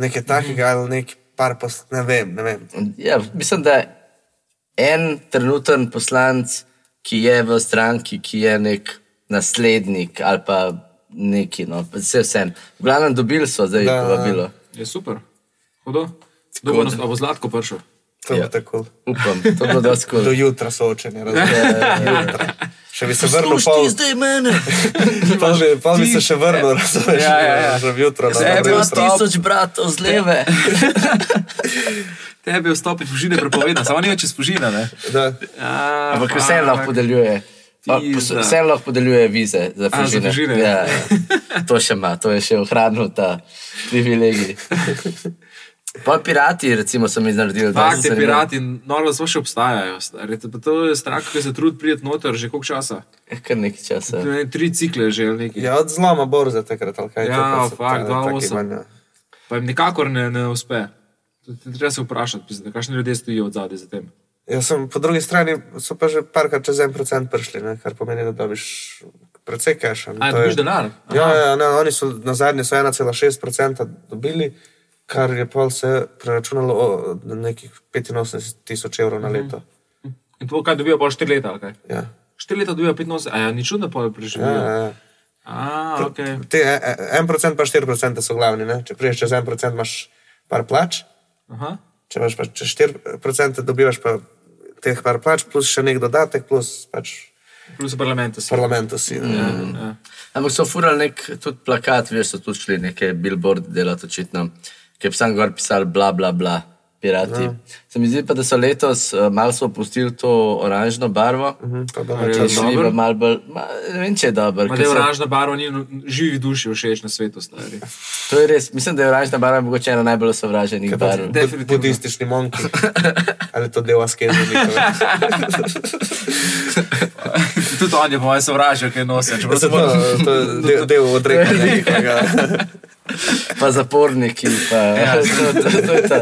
nekaj takega, ali nekaj par pos, ne vem. Ne vem. Ja, mislim, da en trenuten poslanc, ki je v stranki, ki je nek naslednik ali pa neki, no, vse vsem. V glavnem dobili so zdaj da, povabilo. Je super, hudo. Dobro, da bo zlatko prišel. To ja. tako. Upam, to bo da skoro. Do jutra soočenje, razumete? Še bi se vrnil po svetu. Zdaj mene. (laughs) pa, bi, pa bi se še vrnil, razumete? Ja, ja, ja. Že jutro. Zdaj je bilo tisoč bratov z leve. (laughs) Tebi je vstopiti v žine prepovedano, samo nekaj čez požina. Ampak vse lahko podeljuje. Vse lahko podeljuje vize za požine. Ja, ja. To še ima, to je še ohranil ta privilegij. (laughs) Pa pirati, recimo, so mi naredili. Tak, te pirati, normalno so še obstajajo. Stari. To je strah, ki se trudi priti noter že koliko časa. Eh, kar nekaj časa. Ne, tri cikle že nekaj. Ja, od zloma borze takrat, ali kaj. Ja, fakt, dva osem. Pa jim nikakor ne, ne uspe. Treba se vprašati, kakšni ljudje stojijo od zadaj za tem. Ja, sem, po drugi strani so pa že parkrat čez en procent prišli, ne, kar pomeni, da dobiš precej cache. Aj, dobiš denar? Ja, ja, ne, oni so na zadnji so 1,6 procenta dobili kar je pa se preračunalo na nekih 85 tisoč evrov na mhm. leto. In to, kaj dobijo, pa 4 leta? Okay? Ja. 4 leta dobijo 85, a ja, ni čudno, pa je preživel. Ja, ja, ja. A, okay. Te 1% pa 4% so glavni. Ne? Če priješ čez 1%, imaš par plač. Aha. Če imaš pa čez 4%, dobivaš pa teh par plač, plus še nek dodatek, plus pač. Plus parlamentu si. Parlamentu si. Ja, ja. Ampak so furali nek plakat, veš, so tu šli neke billboardi delati očitno ki je sam gor pisal, bla, bla, bla, pirati. Ja. Se mi zdi pa, da so letos uh, malo opustili to oranžno barvo. Uh -huh, malo bolj, ma, ne vem, če je dobro. Da je oranžna barva, ni živi duši všeč na svetu. Stari. To je res, mislim, da je oranžna barva mogoče ena najbolj sovraženih barv. Definitivno. Budistični monki. (laughs) Ali to del (laughs) askeze? Tudi on je po mojem sovražil, kaj nosi. To, to je del, del odrekanja. (laughs) pa zaporniki. Pa, ja, to, (laughs) to, to, to je ta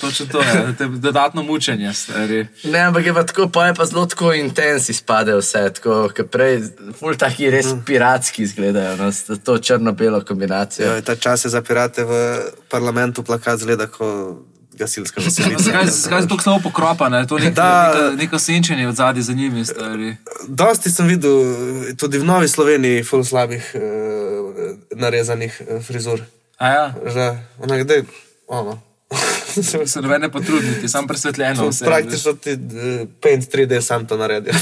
Točno to je, te dodatno mučenje, stari. Ne, ampak je pa tako, pa je pa zelo tako intens izpade vse, tako, prej, ful taki res piratski izgledajo, no, to črno-belo kombinacijo. Ja, ta čas je za pirate v parlamentu plakat zgleda kot gasilska veselica. Zakaj se tako slabo pokropa, ne? To je nek, Da. neka, neko senčenje od zadaj za njimi, stari. Dosti sem videl tudi v Novi Sloveniji ful slabih uh, narezanih eh, frizur. A ja, Že, ona, kdaj, ono. (laughs) se noben ne potruditi, sam presvetljeno vse. Praktično ti uh, Paint 3D sam to naredi. (laughs)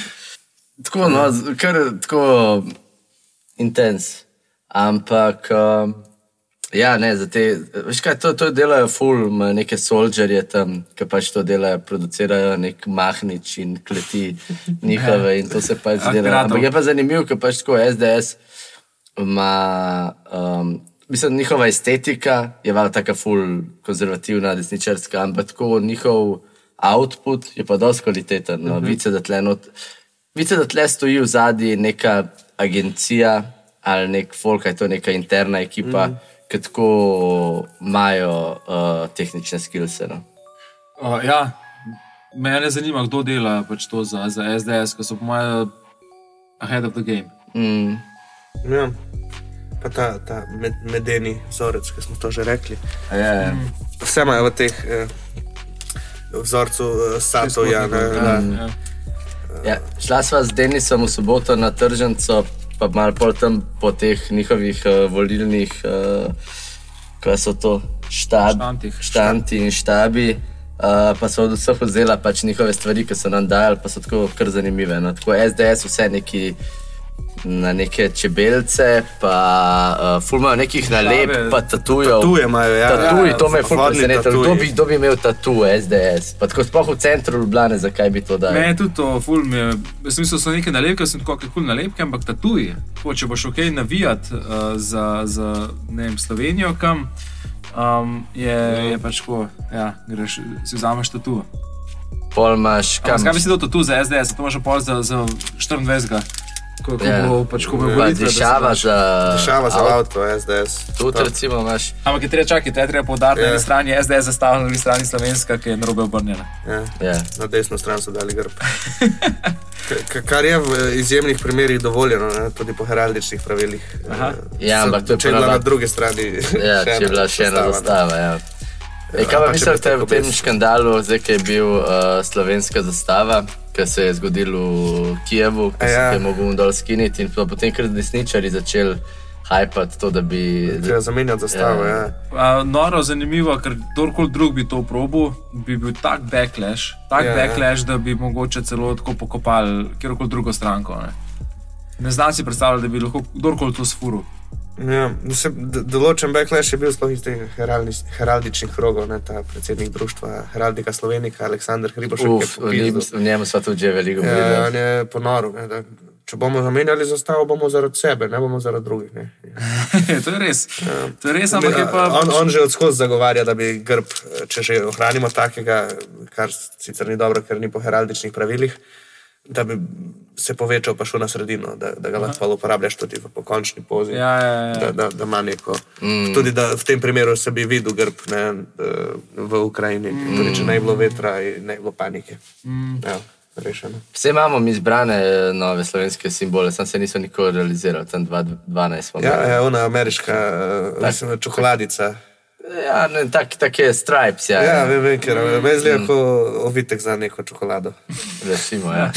(laughs) Tako, no, kar tako intens. Ampak, um, ja, ne, za te, veš kaj, to, to delajo ful, neke soldiерje tam, ki pač to delajo, producirajo nek mahnič in kleti njihove in to se pač dela. Akkuratno. Ampak je pa zanimivo, ker pač tako SDS ima, um, mislim, njihova estetika je vala taka ful konzervativna, desničarska, ampak tako njihov output je pa dosti kvaliteten. No, uh -huh. Vice, da tle not, Vidite, da tle stoji v zadnji neka agencija ali nek folk, je to neka interna ekipa, mm. Ki tako imajo uh, tehnične skillse. No. Uh, ja, mene zanima, kdo dela pač to za, za SDS, ki so po mojem ahead of the game. Mm. ja. Pa ta, ta med, medeni vzorec, ki smo to že rekli. Ja, ja. Vse imajo v teh eh, vzorcu eh, Satoja. Ne, Ja, da, ja. Ja, šla sva z Denisom v soboto na tržnico, pa malo pol tam po teh njihovih uh, volilnih, uh, kaj so to, štab, Štantih. štanti in štabi. Uh, pa so od vseh vzela pač njihove stvari, ki so nam dali, pa so tako kar zanimive. No. Tako SDS, vse neki na neke čebelce, pa uh, fulmajo nekih nalep, pa tatujev. Tatuje imajo, ja. Tatuji, Ja, to me je ful vodni presenetilo. tatuji. Kdo bi, kdo bi imel tatu SDS? Pa tako sploh v centru Ljubljane, zakaj bi to dal? Je tudi to, ful mi je, jaz mislim, da so neke nalepke, sem tako kul nalepke, ampak tatuji. Tako, če boš ok navijati uh, za, za ne vem, Slovenijo, kam um, je, je pač tako, ja, greš, si vzameš tatu. Pol imaš, kam Kaj bi si dal tatu za SDS, to imaš pol za, za 24. Ko, ko Ja. bo pač, ko bo volitve, dišava za, Šava za avto. SDS. Tudi To. recimo imaš. Ampak je treba čakati, je treba poudariti, na Ja. eni strani je SDS zastavljena, na drugi strani slovenska, ki je narobe obrnjena. Ja. Ja. Na desno stran so dali grb. Kar je v izjemnih primerih dovoljeno, ne? tudi po heraldičnih pravilih. Aha. Eh, Ja, ampak to je bila na drugi strani. Ja, (laughs) če je bila še ena zastava, zastava. Ja. Ej, kaj pa mislite tako tem škandalu, zdaj, ki je bil uh, slovenska zastava, ki se je zgodil v Kijevu, ki A se ja. je mogel dol skiniti in potem kar desničari začeli hajpati to, da bi. Treba zamenjati zastavo. Ja. Ja. A, noro, zanimivo, ker kdorkoli drug bi to probil, bi bil tak backlash, tak Ja, ja, ja. backlash, da bi mogoče celo tako pokopali kjerkoli drugo stranko. Ne, ne znam si predstavljati, da bi lahko kdorkoli to sfuril. Ja, d- določen backlash je bil sploh iz teh heraldi- heraldičnih krogov, ne, ta predsednik društva Heraldika Slovenika, Aleksandr Hribošek. Uf, v njemu smo tudi že veliko Ja, govorili. on je ponoril, ne, da če bomo zamenjali zastavo, bomo zaradi sebe, ne bomo zaradi drugih. Ne. (laughs) to je res. To je res, ampak je pa. on, on že odskozi zagovarja, da bi grb, če že ohranimo takega, kar sicer ni dobro, ker ni po heraldičnih pravilih, da bi se povečal pa šel na sredino, da, da ga lahko uporabljaš tudi v pokončni pozi. Ja, ja, ja. Da, da, da ima neko. Mm. Tudi da v tem primeru se bi videl grb ne, eh, v Ukrajini, mm. tudi če ne bi bilo vetra in ne bi bilo panike. Mm. Ja, rešeno. Vse imamo mi izbrane eh, nove slovenske simbole, sam se niso nikoli realizirali, tam 2012 smo Ja, ja, ona ameriška uh, mislim, čokoladica. Ja, ne, tak, tak je stripes, ja. Ja, vem, vem, ker me zdi kot ovitek za neko čokolado. Recimo, ja.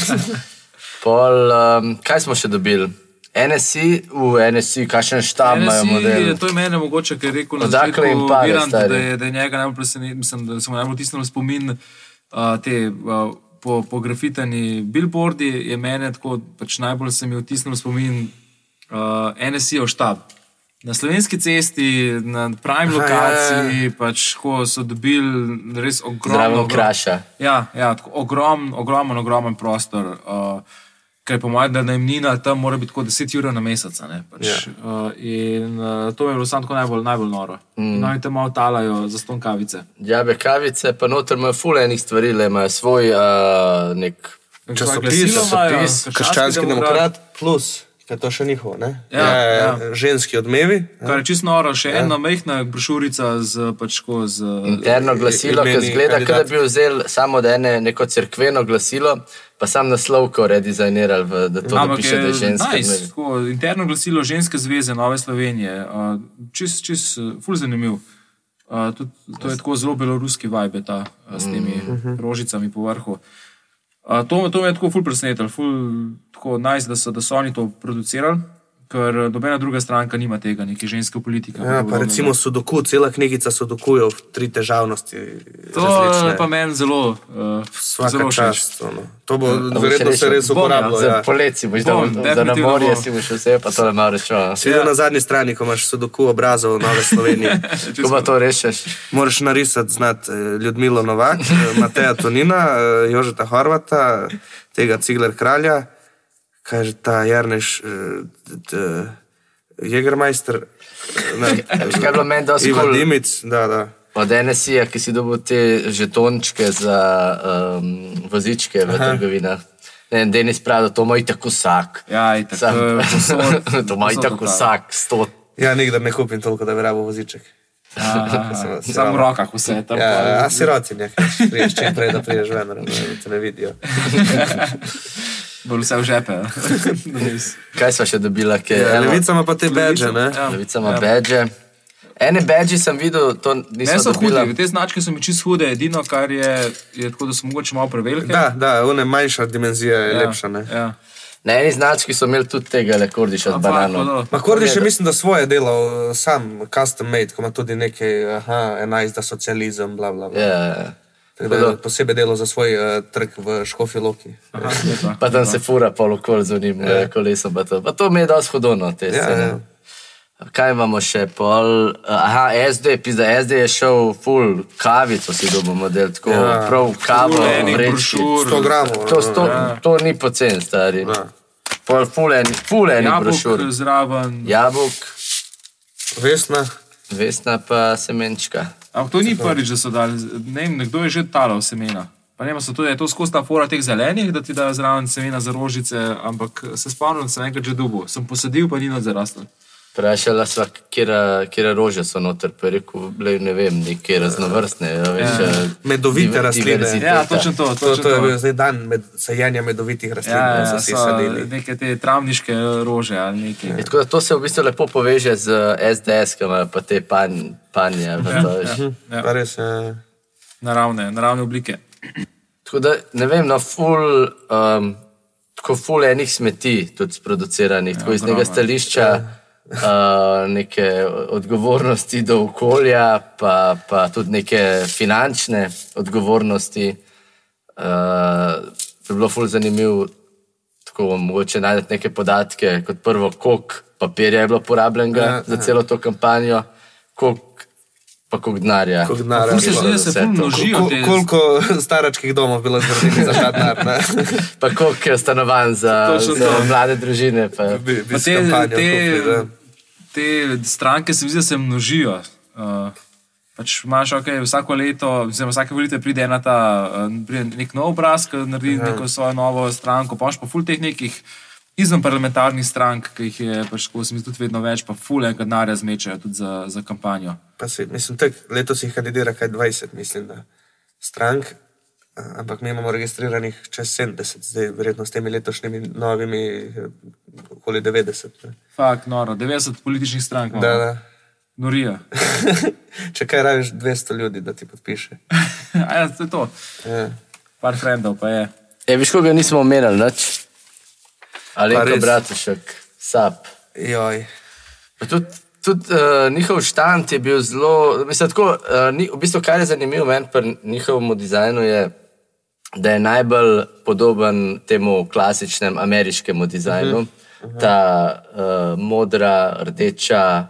(laughs) Pol, um, kaj smo še dobili? NSI, v NSI, kakšen štab imajo model. NSI, to je meni mogoče, ker je rekel jim začetku pare, Virant, da je, da je njega najbolj presenetil, mislim, da se mu najbolj tisnilo spomin uh, te uh, po, po grafitani billboardi, je mene tako pač najbolj se mi je vtisnil spomin uh, NSI-ov štab. Na slovenski cesti, na prime Aha, ja, lokaciji, ja, pač, ko so dobili res ogromno. Kraša. Ja, ja tako ogrom, ogromen, ogromen prostor. Uh, Ker po mojem, da najemnina tam mora biti kot 10 ur na mesec. a ne, Pač, Ja. uh, in uh, to mi je bilo samo tako najbolj, najbolj noro. Mm. In oni tam malo talajo za ston kavice. Džabe kavice, pa noter imajo ful enih stvari, le imajo svoj uh, nek. Časopis, časopis, Krščanski demokrat plus. Kaj je to še njihovo, ne? Ja, ja. Ženski odmevi. Kar je čisto noro, še ena majhna brošurica z pač ko z. Interno glasilo, ki zgleda, kot da bi vzel samo od ene neko cerkveno glasilo, pa sam naslovko redizajnirali, v- da to Ampak napiše, da je ženska. nice, tako, interno glasilo ženske zveze Nove Slovenije, čist, čist, ful zanimiv. Uh, tudi, to je tako zelo beloruski vibe, ta, s temi Mhm. rožicami po vrhu. Uh, to, to me je tako ful presenetilo, ful tako nice, da so, da so oni to producirali, ker nobena druga stranka nima tega, neke ženske politike. Ja, pa recimo Sudoku, cela knjigica Sudokujev, tri težavnosti. to različne. je pa meni zelo, uh, Vsaka zelo všeč. čast. ono. To bo boš verjetno se res Bom, ja, uporabljalo. Za Ja. poletje boš Bom, dal, da na morje bom. si boš vse, pa to le malo rečeš. Si videl na zadnji strani, ko imaš Sudoku obrazov Nove Slovenije. (laughs) Ko pa to rešiš? Moraš narisati znat eh, Ljudmilo Novak, eh, Mateja Tonina, eh, Jožeta Horvata, tega Cigler Kralja, kaj je že ta Jarneš, Jägermeister, ne, (laughs) Veš, kaj je bilo meni dosti Ivan kul? Dimic, da, da. Od NSI-ja, ki si dobil te žetončke za um, vozičke v trgovinah. Ne, Denis pravi, da to ima tako vsak. Ja, itak, Sam- to je (laughs) povsod- to ima totalno. vsak, sto. Ja, nikdar ne kupim toliko, da bi rabo voziček. (laughs) Sem- sem- Samo v rokah vse tam. Ja, a siroti nekaj, priješ čim prej, da priješ ven, da te ne vidijo. Bolj vse v žepe. (laughs) Kaj smo še dobila? Ja, Levica ima pa te badge, ne? Ja. Levica ima badge. Ene badge sem videl, to Ne nisem so dobila. hudi, te značke so mi čisto hude, edino kar je, je tako, da so mogoče malo prevelike. Da, da, one manjša dimenzija je ja, lepša, ne? Ja. Na eni znački so imeli tudi tega lekordiša z Ampak, banano. no, Ma Kordiš je mislim, da svoje delal sam, custom made, ko ima tudi nekaj, aha, enajst, da socializem, bla, bla, bla. Ja, ja. Tako da je posebej delal za svoj uh, trg v Škofi Loki. Aha. Pa tam se fura pol okol z unim ja. kolesom. Pa to. pa to mi je dosti hodno, te Ja, scene. ja. Kaj imamo še? Pol, aha, SD, pizda, SD je šel full kavico si dobil model, tako ja. Ja. prav kavo, Full brošur. 100 gramov. To, no, sto, ja. to ni pocen, stari. Ja. Pol full enih ful eni brošur. Jabolk zraven. Jabolk, Vesna, vesna pa semenčka. Ampak to ni prvič, da so dali. Ne vem, nekdo je že talal semena. Pa ne so to, je to skozi ta fora teh zelenih, da ti da zraven semena za rožice, ampak se spomnim, da sem enkrat že dubo. Sem posadil, pa ni nad zarastel. Vprašala sva, kje rože so noter, pa je rekel, le ne vem, neke raznovrstne. Ja, veš, Ja. eh, Medovite rastline. diverziteta. Ja, točno to. to, Točno to je to. bil zdaj dan med sajenja medovitih rastlin, Ja, ja, ja, so ja, so neke te travniške rože ali nekaj. Je, tako da to se v bistvu lepo poveže z SDS, ki imajo pa te pan, panje. Ja, to, ja. Ja. Pa res, ja. Naravne, naravne oblike. Tako da ne vem, no, ful, um, tako ful enih smeti tudi sproduciranih, tako iz ogromno. nekega stališča. Uh, (laughs) neke odgovornosti do okolja, pa, pa tudi neke finančne odgovornosti. Uh, bi bilo ful zanimivo, tako mogoče najti neke podatke, kot prvo, koliko papirja je bilo porabljenega Ja, za celo to kampanjo, koliko pa koliko denarja. Koliko je bilo da za se vse ful to. množijo Ko, te. koliko staračkih domov bilo zgradili za ta denar? (laughs) Pa koliko je stanovanj za, za mlade družine. Pa. Bi, bi Pa te, kampanjo te, da. Te stranke se mi zdi, da se množijo. Uh, pač imaš, okay, vsako leto, oziroma vsake volitve pride ta, uh, pride nek nov obraz, ki naredi Ja. neko svojo novo stranko, pa imaš pa ful teh nekih izven parlamentarnih strank, ki jih je pač, ko se mi tudi vedno več, pa ful enega denarja zmečajo tudi za, za kampanjo. Pa si, mislim, tak, letos jih kandidira kaj 20, mislim, da strank, ampak mi imamo registriranih čez 70, zdaj verjetno s temi letošnjimi novimi okoli 90. Ne. Fakt, noro, 90 političnih strank. imamo. Da, da. Norija. (laughs) Če kaj rabiš 200 ljudi, da ti podpiše. A (laughs) ja, to je to. Ja. Par frendov pa je. E, viš, koga nismo omenjali, nič? Ali res. bratušek, sap. Joj. Pa Tudi, tudi uh, njihov štand je bil zelo, mislim, tako, uh, ni, v bistvu, kar je zanimivo meni pri njihovem dizajnu, je, da je najbolj podoben temu klasičnemu ameriškemu dizajnu. Uh -huh. Ta uh, modra, rdeča,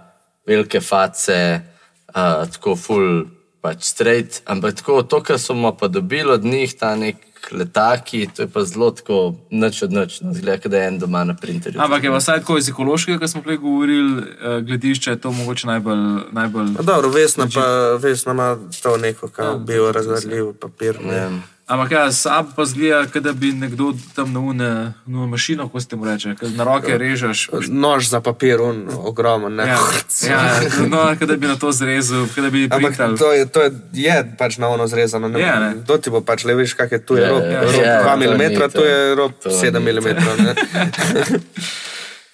velike face, uh, tako full, pač straight, ampak tako to, kar smo pa dobili od njih, ta nek letaki, to je pa zelo tako noč od noč, no, zgleda, kot da je en doma na printerju. Ampak je pa vsaj tako iz ekološkega, kar smo prej govorili, eh, gledišče je to mogoče najbolj. najbolj dobro, vesna pa vesna ima to neko, kao bio razgradljiv papir. Ne. Ja. Ampak ja, sam pa zgleda, da bi nekdo tam na une, na mašino, ko ste mu reče, ko na roke režeš. Nož za papir, on ogromen. Ne? Ja, ja, no, da bi na to zrezal, da bi Ampak printal. to je, to je, je pač na ono zrezano. Ne, Je, ne. To ti bo pač le veš, kak je tu je Ja, rob. ja, rob ja, 2 to mm, to. tu je rob To 7 ni to. mm. (laughs)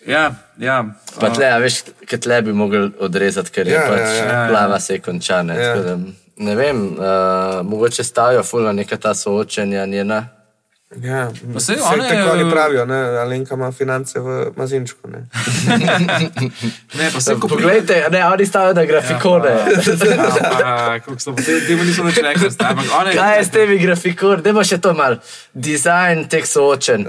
Ja, ja. Pa tle, a veš, kaj tle bi mogel odrezati, ker je Ja, ja, pač ja, ja, ja, ja, ja. plava se konča. Ne, Ja. Ja. ne vem, uh, mogoče stavijo fulno neka ta soočenja njena. Ja, Pa Vse one, tako oni eh, pravijo, ne? Alenka ima finance v Mazinčku. Ne? (laughs) Ne, pa se ko Poglejte, ne, oni stavijo na grafikone. Ja, te, temu nismo več rekli, one. Kaj je s temi grafikoni? Dajmo še to mal. Dizajn teh soočen.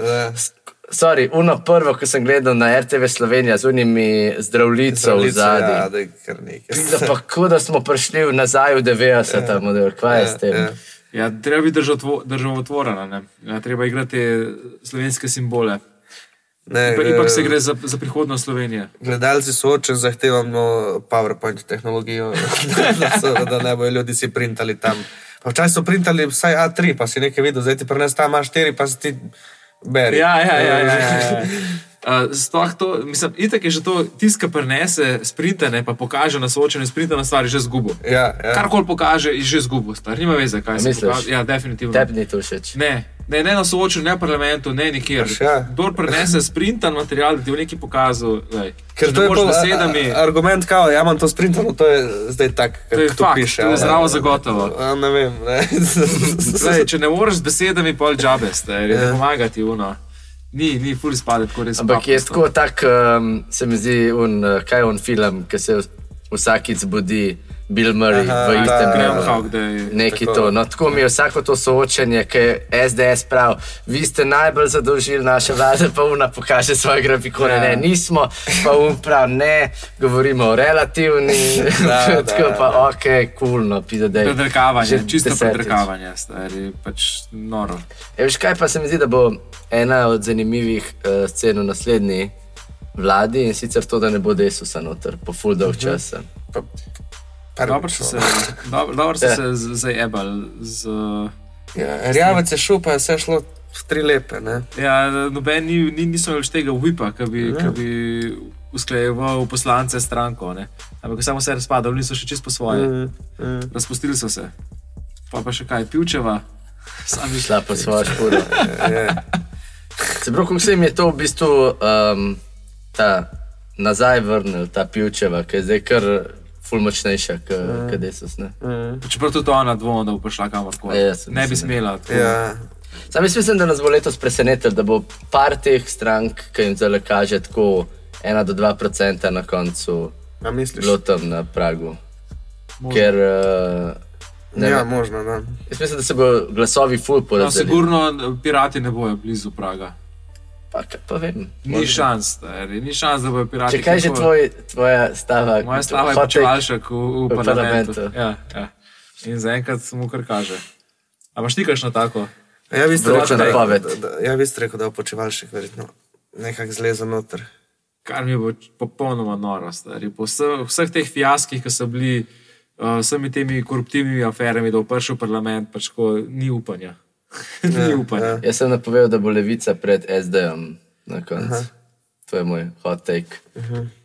Ja. Sorry, uno prvo, ko sem gledal na RTV Slovenija z unimi zdravlico v Ja, zadnji. da je kar nekaj. Kako da smo prišli nazaj v 90-ta model, kaj je s tem? Ja. Ja, treba biti državotvo- državotvorena, ne. Ja, treba igrati slovenske simbole. Ne, Pa ipak se gre za, za prihodnost Slovenije. Gledalci soočen zahtevamo PowerPoint tehnologijo, (laughs) da, so, da ne bojo ljudi si printali tam. Pa Včasih so printali vsaj A3, pa si nekaj videl, zdaj ti prenes tam A4, pa si ti beri. Ja, ja, ja. ja, ja, ja. Uh, (laughs) Sploh to, mislim, itak je že to tiska prenese, sprintane, pa pokaže na soočenju sprintane stvari, že zgubo. Ja, ja. Karkoli pokaže, je že zgubo, star. Nima veze, kaj se pokaže. Ja, definitivno. Tebi ni to všeč. Ne, ne, ne na soočenju, ne v parlamentu, ne nikjer. Ja. Kdor prenese sprintan material, da ti bo nekaj pokazal, lej, Ker to je pol, z a- besedami. a- argument, kao, ja imam to sprintano, to je zdaj tak, To je kako tu fakt, piše. to je zdravo zagotovo. A, ne vem, ne. (laughs) Lej, če ne moreš z besedami, pol džabe, star, Ja. ne pomagati uno. Ni, ni ful spade, tako res. Ampak je tako, tak, um, se mi zdi, un, kaj je on film, ki se vsakič zbudi Bill Murray Aha, v da, istem da, da je. Neki Tako. to. No, tako mi je vsako to soočenje, ki je SDS prav. Vi ste najbolj zadolžili naše vlade, pa una pokaže svoje grafikone. Ja. Ne, nismo, pa un prav ne, govorimo o relativni. (laughs) Da, (laughs) tako da, pa ok, kulno, pide da je. Predrkavanje, čisto desetič. predrkavanje, stari, pač noro. E, veš kaj pa se mi zdi, da bo ena od zanimivih uh, scen v naslednji vladi in sicer to, da ne bo desusa noter po full dolg Mhm. časa. Dobro so se, dobro, dobro so Ja. se z- zajebali. Z, Ja, Rjavec je šel, pa je vse šlo v tri lepe. Ne? ja, noben ni, ni, niso imeli tega upa, ki bi, Ja. ki bi usklajeval poslance s stranko. Ne? Ampak samo se je razpadal, niso še čisto po svoje. Mm, mm. Razpustili so se. Pa pa še kaj, pivčeva. (laughs) Sami Šla po svojo. (laughs) Je. Se pravi, kako se jim je to v bistvu um, ta nazaj vrnil, ta pivčeva, ki je zdaj kar ful močnejša kot desus. Ne? Mm. Čeprav tudi ona dvoma, da bo prišla kamorkoli. Ja, ne bi smela. Ja. Sam jaz mislim, da nas bo letos presenetilo, da bo par teh strank, ki jim zdaj kaže tako 1 do 2 procenta na koncu, bilo tam na pragu. Možno. Ker uh, ne, Ja, ja. možno, da. jaz mislim, da se bo glasovi ful No, porazdelili. sigurno pirati ne bojo blizu Praga. Pa, pa vem. Ni šans, stari, ni šans, da bojo pirati. Če kaj je že tvoj, tvoja stava? Moja stava je počevalšek v, v, v parlamentu. parlamentu. Ja, ja. In zaenkrat mu kar kaže. A imaš ti kakšno tako? Ja, vi ste rekel, da, da, da, ja, vi ste rekel, da je počevalšek verjetno nekako zlezel noter. Kar mi bo popolnoma noro. stari. Po vseh, vseh teh fiaskih, ki so bili, uh, vsemi temi koruptivnimi aferami, da bo prišel v parlament, pač ko ni upanja. (laughs) ni upanja. ja. Jaz sem napovedal, da bo levica pred SD-om na koncu. To je moj hot take.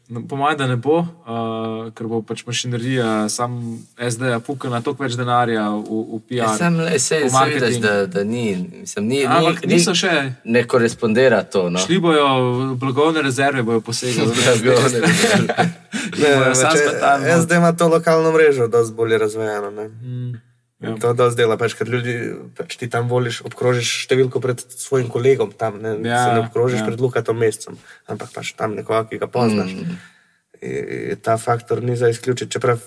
No, po mojem, da ne bo, uh, ker bo pač mašinerija, sam SD-ja pukala toliko več denarja v, v PR. Ja, sam le se, v se vidiš, marketing. da, da ni, mislim, ni, Ampak ni, niso ni, še. ne korespondira to. No. Šli bojo blagovne rezerve, bojo posegali. Blagovne (laughs) rezerve. Ne, bojo sam pač, smetarno. SD ima to lokalno mrežo, da je bolje razvejano. Ne? Mm, ja. In To dosti dela, pač, ker ljudi, pač ti tam voliš, obkrožiš številko pred svojim kolegom, tam ne, Ja, se ne obkrožiš ja. pred Lukatom mesecem, ampak pač tam nekoga, ki ga poznaš. Mm. In ta faktor ni za izključiti, čeprav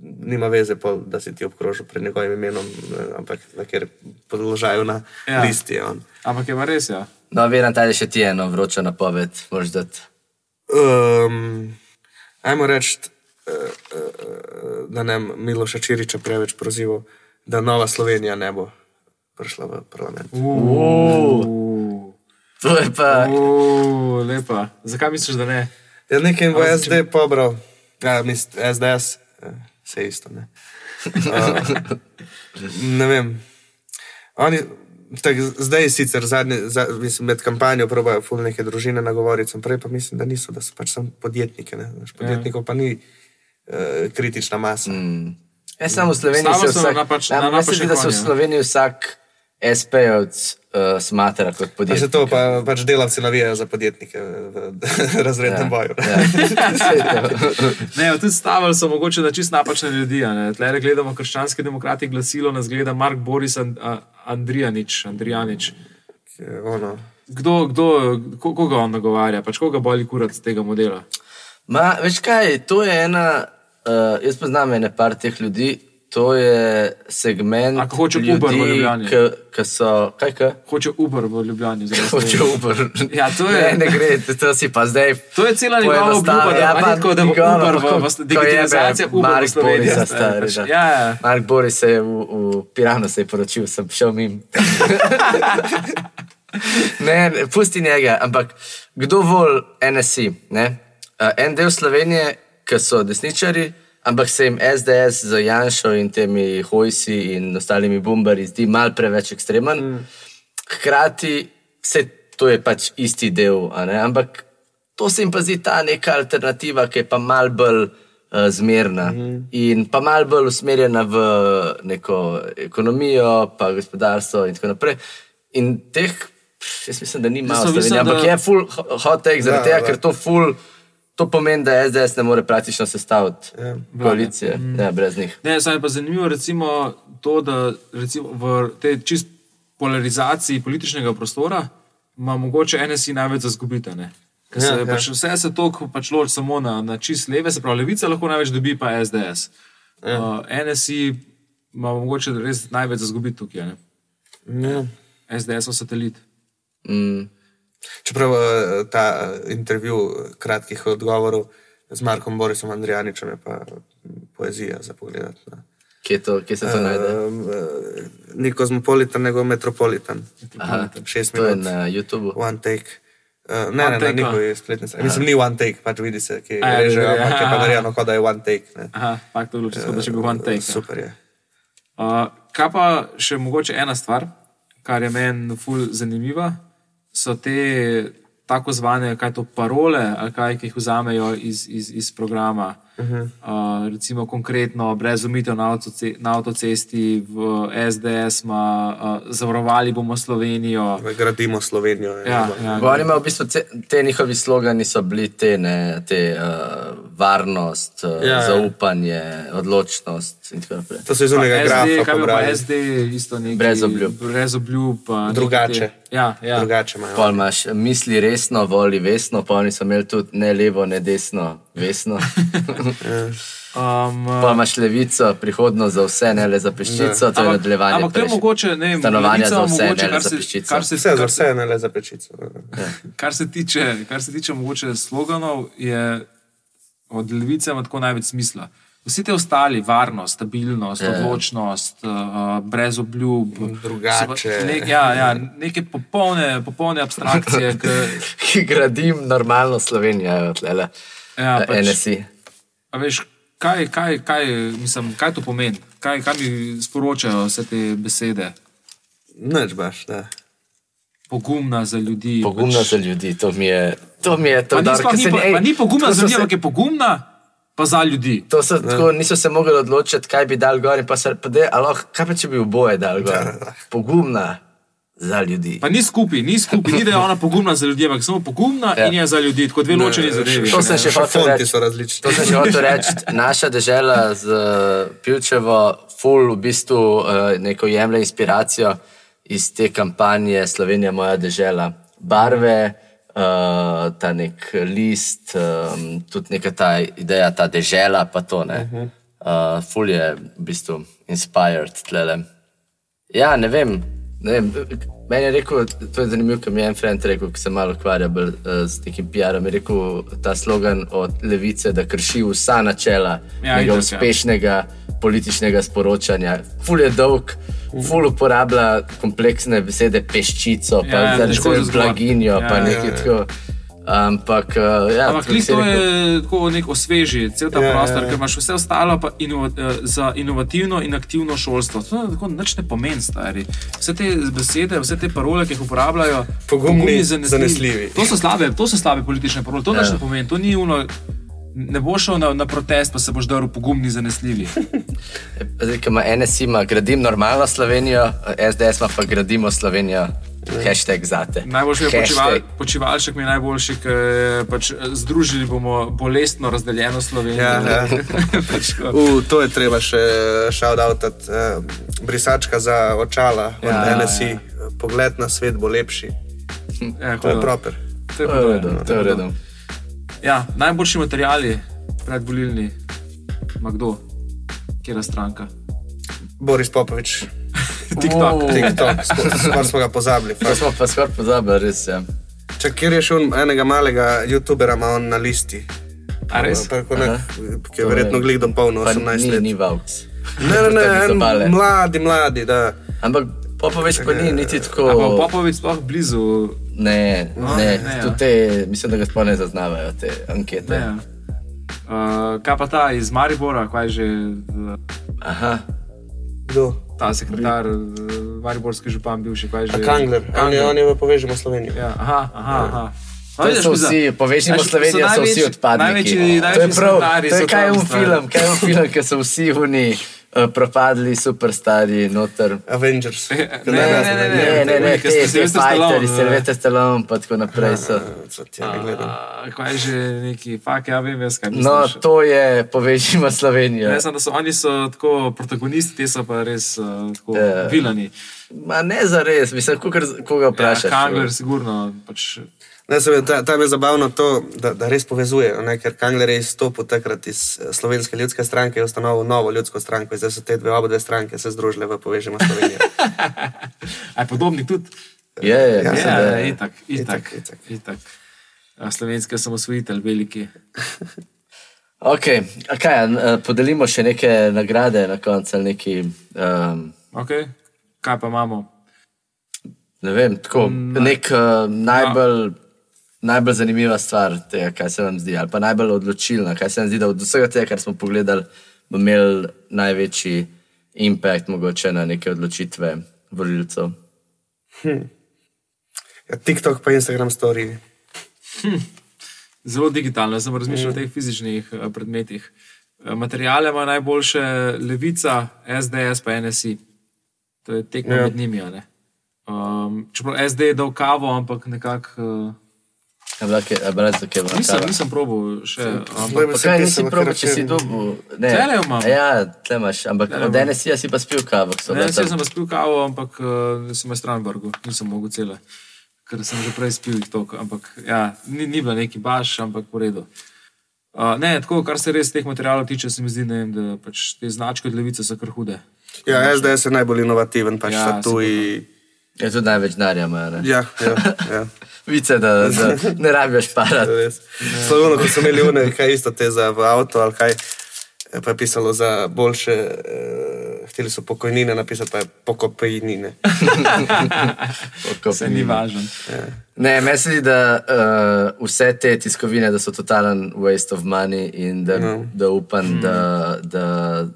nima veze, pol, da si ti obkrožil pred njegovim imenom, ampak na kjer položaju na Ja. listi je on. Ampak je pa res, ja. No, Viran, taj še ti eno vročo napoved, moraš dati. Um, ajmo reči, uh, uh, da ne Miloša Čiriča preveč prozival, da Nova Slovenija ne bo prišla v parlament. Uh, To je pa. uh, lepa. Zakaj misliš, da ne? Ja, nekaj bo Ampak SD pobral, ja, mislim, SDS, eh, vse isto. Ne, uh, (laughs) ne vem. Oni, tak, zdaj sicer zadnji, za, mislim, med kampanjo probajo ful neke družine nagovoriti, prej pa mislim, da niso, da so pač samo podjetniki. Ne? Znaš, podjetnikov pa ni uh, kritična masa. Mm. Ja, samo v Sloveniji se so vsak, napač- ja, na se zdi, napačni da se v ja. Sloveniji vsak SP-jevc uh, smatra kot Pa podjetje. se to pa, pač delavci navijajo za podjetnike v, (laughs) razrednem ja. boju. Ja. (laughs) Ne, tudi stavili so mogoče na čist napačne ljudi. a ne. Tlele gledamo krščanske demokrati, glasilo nas gleda Mark Boris And, a, Andrijanič. Andrijanič. Ono, Kdo, kdo, ko- koga on nagovarja, pač koga boli kurat tega modela? Ma, veš kaj, to je ena, uh, jaz poznam ene par teh ljudi, to je segment. Ko hoče Uber v Ljubljani. Ki so, kaj kaj? Hoče Uber v Ljubljani. Hoče. Uber. Ja, to je- Ne, ne gre, to, si pa zdaj. To je cela njegova obljuba, da, Ja, pa tako, da bo njegovo, Uber v, v, jebe Uber v Mark Sloveniji. Borisa, stari, pač. Ja, ja. Mark Boris se je v, v Piranu se je poročil, sem šel mim. ne, (laughs) ne, pusti njega, ampak kdo vol NSI? Ne? Uh, en del Slovenije, ki so desničari, ampak se jim SDS z Janšo in temi hojsi in ostalimi bombari zdi mal preveč ekstremen. Mm. Hkrati se to je pač isti del, ampak to se jim pa zdi ta neka alternativa, ki je pa mal bolj uh, zmerna mm. in pa mal bolj usmerjena v neko ekonomijo, pa gospodarstvo in tako naprej. In teh, jaz mislim, da ni malo ampak da- je full ho- hot take, zaradi Ja, tega, ker to full. To pomeni, da SDS ne more praktično sestaviti Ja. koalicije, ja, brez njih. Ne, saj je pa zanimivo recimo to, da recimo v tej čist polarizaciji političnega prostora ima mogoče NSI največ za zgubite. Ne? Ker se, Ja, ja, ja. pač vse se toliko pač loči samo na, na čist leve, se pravi, levica lahko največ dobi, pa SDS. Ja. Uh, NSI ima mogoče res največ za zgubiti tukaj. Ne? ja. SDS je satelit. Mm. Čeprav eh, ta eh, intervju eh, kratkih odgovorov z Markom Borisom Andrijaničem je pa mm, poezija za pogled. Kje, to, kje se to najde? Uh, ni kozmopolitan, nego metropolitan. Aha, Šest to je minut. na YouTubu. One take. Uh, ne, One ne, take, na njihovi spletni strani. Mislim, ni one take, pač vidi se, ki A, ja, ja, ja, ampak je pa aha. narejeno, kot da je one take. Ne. Aha, fakt to luči, da še bi one take. Super je. Uh, kaj pa še mogoče ena stvar, kar je meni ful zanimiva, so te tako zvane, kaj to parole, ali kaj, ki jih vzamejo iz, iz, iz programa. Uh -huh. uh, recimo konkretno, brez umitev na, avtoce, na avtocesti, v SDS, ma, uh, zavarovali bomo Slovenijo. Gradimo Slovenijo. je Ja, dobro. ja, Oni imajo v bistvu te, te njihovi slogani so bili te, ne, te uh, varnost, uh, Ja, ja, ja. zaupanje, odločnost in tako naprej. To so iz unega SD, grafa kaj bi pa. SD, isto nekaj. Brez obljub. Brez obljub. Drugače. Te, ja, ja. Drugače imajo. Pol imaš misli resno, voli vesno, pa oni so imeli tudi ne levo, ne desno, vesno. (laughs) Um, Pa imaš levico, prihodnost za vse, ne le za peščico, to je nadaljevanje. ampak to je prejšnje. mogoče, ne vem, Stanovanja Levica za vse, mogoče, ne le kar za se- peščico. kar se- Vse za kar se- vse, ne le za pečico. Kar se tiče, kar se tiče mogoče sloganov, je od levice ima tako največ smisla. Vsi te ostali, varnost, stabilnost, Ja. odločnost, uh, brez obljub, Drugače. Ne, ja, ja, neke popolne, popolne abstrakcije. (laughs) K, Ki gradim normalno Slovenijo, evo, tlele. Ja, pač, NSI. a veš, kaj, kaj, kaj, mislim, kaj to pomeni? Kaj, kaj mi sporočajo vse te besede? Neč baš, da. Pogumna za ljudi. Pogumno pač, za ljudi, to mi je. To mi je to, Pa ni, dar, ni, se po- ej, pa ni pogumna za ljudi, ampak je pogumna pa za ljudi. To so tako, niso se mogli odločiti, kaj bi dal gor in pa se pade, ali kaj pa če bi oboje dal gor. Pogumna za ljudi. Pa ni skupaj, ni skupaj, (laughs) ni da je ona pogumna za ljudi, ampak samo pogumna Ja. in je za ljudi, tako dve ločeni zadevi. To sem še Še hotel fonti reči. so različni. To sem že hotel reči. (laughs) Naša država z uh, Pivčevo, full v bistvu uh, neko jemlje inspiracijo iz te kampanje Slovenija, moja država. Barve, uh, ta nek list, um, tudi neka ta ideja, ta država, pa to ne. Uh, full je v bistvu inspired tlele. Ja, ne vem. Ne vem. Meni je rekel, to je zanimivo, ker mi je en friend rekel, ki se malo ukvarja bolj uh, s nekim PR-om. Je rekel ta slogan od levice, da krši vsa načela Ja, ja, itak, ja. uspešnega političnega sporočanja. Ful je dolg, ful uporablja kompleksne besede, peščico, pa Ja, ja, težko za zgor. blaginjo, Ja, pa ja, nekaj ja. tako. Ampak, uh, ja, Ampak to rekel. je tako nek osveži, cel ta Ja, ja, ja, prostor, ja. ker imaš vse ostalo pa inova, eh, za inovativno in aktivno šolstvo. To tako nič ne pomeni, stari. Vse te besede, vse te parole, ki jih uporabljajo, Pogumni, zanesljivi. To so slabe, to so slabe politične parole, to Ja. nič ne pomeni, to ni uno. Ne boš šel na, na protest, pa se boš drl pogumni, zanesljivi. (laughs) Zdaj, ko ima NSI, ima gradim normalno Slovenijo, SDS pa gradimo Slovenijo. Hashtag zate. Najboljši je počival, počivalšek, mi je najboljši, ker pač, eh, združili bomo bolestno razdeljeno Slovenijo. Ja, ja. (laughs) pač, (laughs) U, to je treba še šaudavtati. Uh, brisačka za očala od Ja, ja, ja, NSI. ja. Ja. Pogled na svet bo lepši. ja, To je proper. To je To je redu, ja. to je v redu. Ja, najboljši materiali predvolilni, ima kdo, kera stranka. Boris Popovič, (laughs) TikTok. Uh. TikTok, (laughs) skoraj smo ga pozabili. To smo pa skoraj pozabili, res je. Če kjer je šel enega malega youtubera, ima on na listi. A res? Pa, nek, ki je verjetno dopolnil Pa 18 ni, let. ni Vauks. Ne, ne, (laughs) ne, Tako en, mladi, mladi, da. Ampak Popovič pa ni niti pa tako. Popovič sploh blizu. Ne, No, ne, ne, ja. tudi te, mislim, da ga sploh ne zaznavajo te ankete. Ne. Uh, kaj pa ta iz Maribora, kaj že Aha, Kdo? Ta sekretar, uh, Mariborski župan, bivši, kaj že. A Kangler, on je, on je v Povežemo Slovenijo. Ja, aha, aha. aha. No, to so vsi, povežimo Slovenijo, so vsi največji- odpadniki. Največji, to je največji prav, to je so kaj un stari. film, kaj un film, ker so vsi oni uh, propadli, superstari, noter. Avengers. Ne, ne, ne, ne, Ne, ne, ne, Ker te, ste te Sylvester fighteri, Stallone, Sylvester Stallone, pa tako naprej so. (laughs) Co ti ja ne gledam. A, Kaj že neki, fak, ja vem, jaz kaj No, misliš. to je povežimo Slovenijo. Ne, samo, da so oni so tako protagonisti, te so pa res uh, tako Ja. vilani. Ma ne za res, mislim, kukar, koga vprašaš. Ja, Kangler, sigurno. Pač, Ne, se, ta, tam je zabavno to, da, da res povezuje, ne, ker Kangler je izstopil takrat iz eh, Slovenske ljudske stranke in ustanovil novo ljudsko stranko. in Zdaj so te dve, obe dve stranke se združile v Povežemo Slovenijo. (laughs) aj podobni tudi. Je, je, Ja, mislim, Ja, ja, je. itak, itak, Itak, itak. Slovenski osamosvojitelj, veliki. (laughs) Ok, a kaj, podelimo še neke nagrade na koncu ali neki. Um, Okay. Kaj pa imamo? ne vem, tako, Mm, nek uh, najbolj, najbolj zanimiva stvar tega, kaj se vam zdi, ali pa najbolj odločilna, kaj se vam zdi, da od vsega tega, kar smo pogledali, bo imel največji impact mogoče na neke odločitve volilcev. Ja, TikTok pa Instagram story. Zelo digitalno, jaz sem razmišljal o teh fizičnih eh, predmetih. Eh, Materiale ima najboljše Levica, SDS pa NSI. To je tekmo Ja. med njimi. Um, čeprav SD je dal kavo, ampak nekako. Uh, A bila kaj- a bila kaj bila nisem, kava? nisem probil še. Ampak, Pa kaj nisi probil, ker če si dobil? Ne, Tlele imam. Ja, tle imaš, ampak Tlele od imam. NSI si pa spil kavo. Ne, tam- sem pa spil kavo, ampak uh, sem v Strasburgu, nisem mogel cele, ker sem že prej spil jih toliko. Ampak ja, ni, ni bila neki baš, ampak v redu. Uh, ne, tako, kar se res teh materialov tiče, se mi zdi, ne vem, da pač te značke od levice so kar hude. Ja, SDS je najbolj inovativen, pač Ja, tatuji. Je tudi največ denarja? Ja, ja, ja. (laughs) Vice, da, da ne rabiš parati. res. Sloveno, ko so imeli une, kaj isto te za avto ali kaj, pa je pisalo za boljše, eh, hteli so pokojnine napisati, pa je pokopejnine. (laughs) Se ni važno. Ne, meni se zdi, da uh, vse te tiskovine, da so totalen waste of money in da, no. da upam, mm. da, da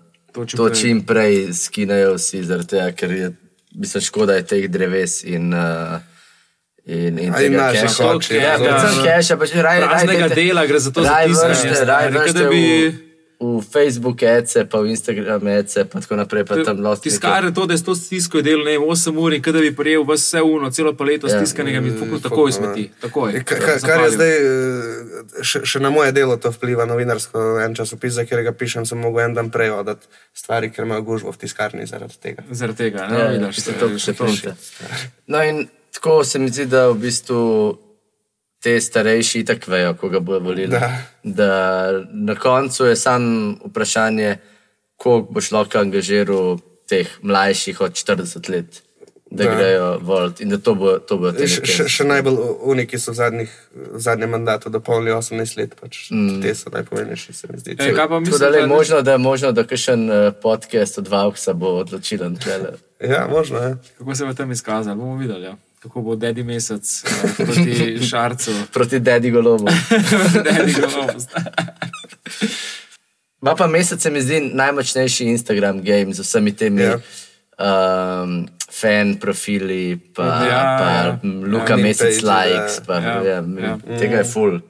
To čim prej. prej skinejo vsi, zaradi tega, ker je, mislim, škoda je teh dreves in. Uh, In, in in keša. koče, Ja, ja. predvsem keša, pač raj, Praznega dela gre za to, za raj tiskanje, vršte, stari, raj ker da vršte bi- v, Facebook ece, pa v Instagram ece, pa tako naprej, pa tam. Tiskar to, da je to stisko delo, ne vem, 8 ur in kada bi prijel vse uno, celo paleto Ja. stiskanega, bi fuknil takoj smeti. Takoj. Ka- ka- Kar je zdaj, eh, še, še na moje delo to vpliva novinarsko. En časopis, za katerega pišem, sem mogel en dan prej oddati stvari, ker imajo gužvo v tiskarni zaradi tega. Zaradi tega, Ja, ne vidiš, se to še preprinta. No, in tako se mi zdi, da v bistvu te starejši itak vejo, koga bojo volili. Da. da na koncu je samo vprašanje, koliko boš lahko angažiral teh mlajših od 40 let, da, Da. da. grejo voliti in da to bo, to bo Še, še, še najbolj oni, ki so v, zadnjih, v zadnjem mandatu dopolnili 18 let, pač mm. te so najpomembnejši, se mi zdi. E, Tako mislim, da le da- možno, da je možno, da kakšen uh, podcast od Vauxa bo odločilen. Ja, možno je. Kako se bo tam izkazalo, bomo videli. Ja. Kako bo Dedi mesec uh, proti (laughs) Šarcu. Proti Dedi Golobu. (laughs) Dedi Globus. Ma pa mesec se mi zdi najmočnejši Instagram game z vsemi temi Ja. um, fan profili, pa, Ja, pa ja. Luka Ja, Mesec page, likes. Pa, Ja, ja, ja. Tega je full.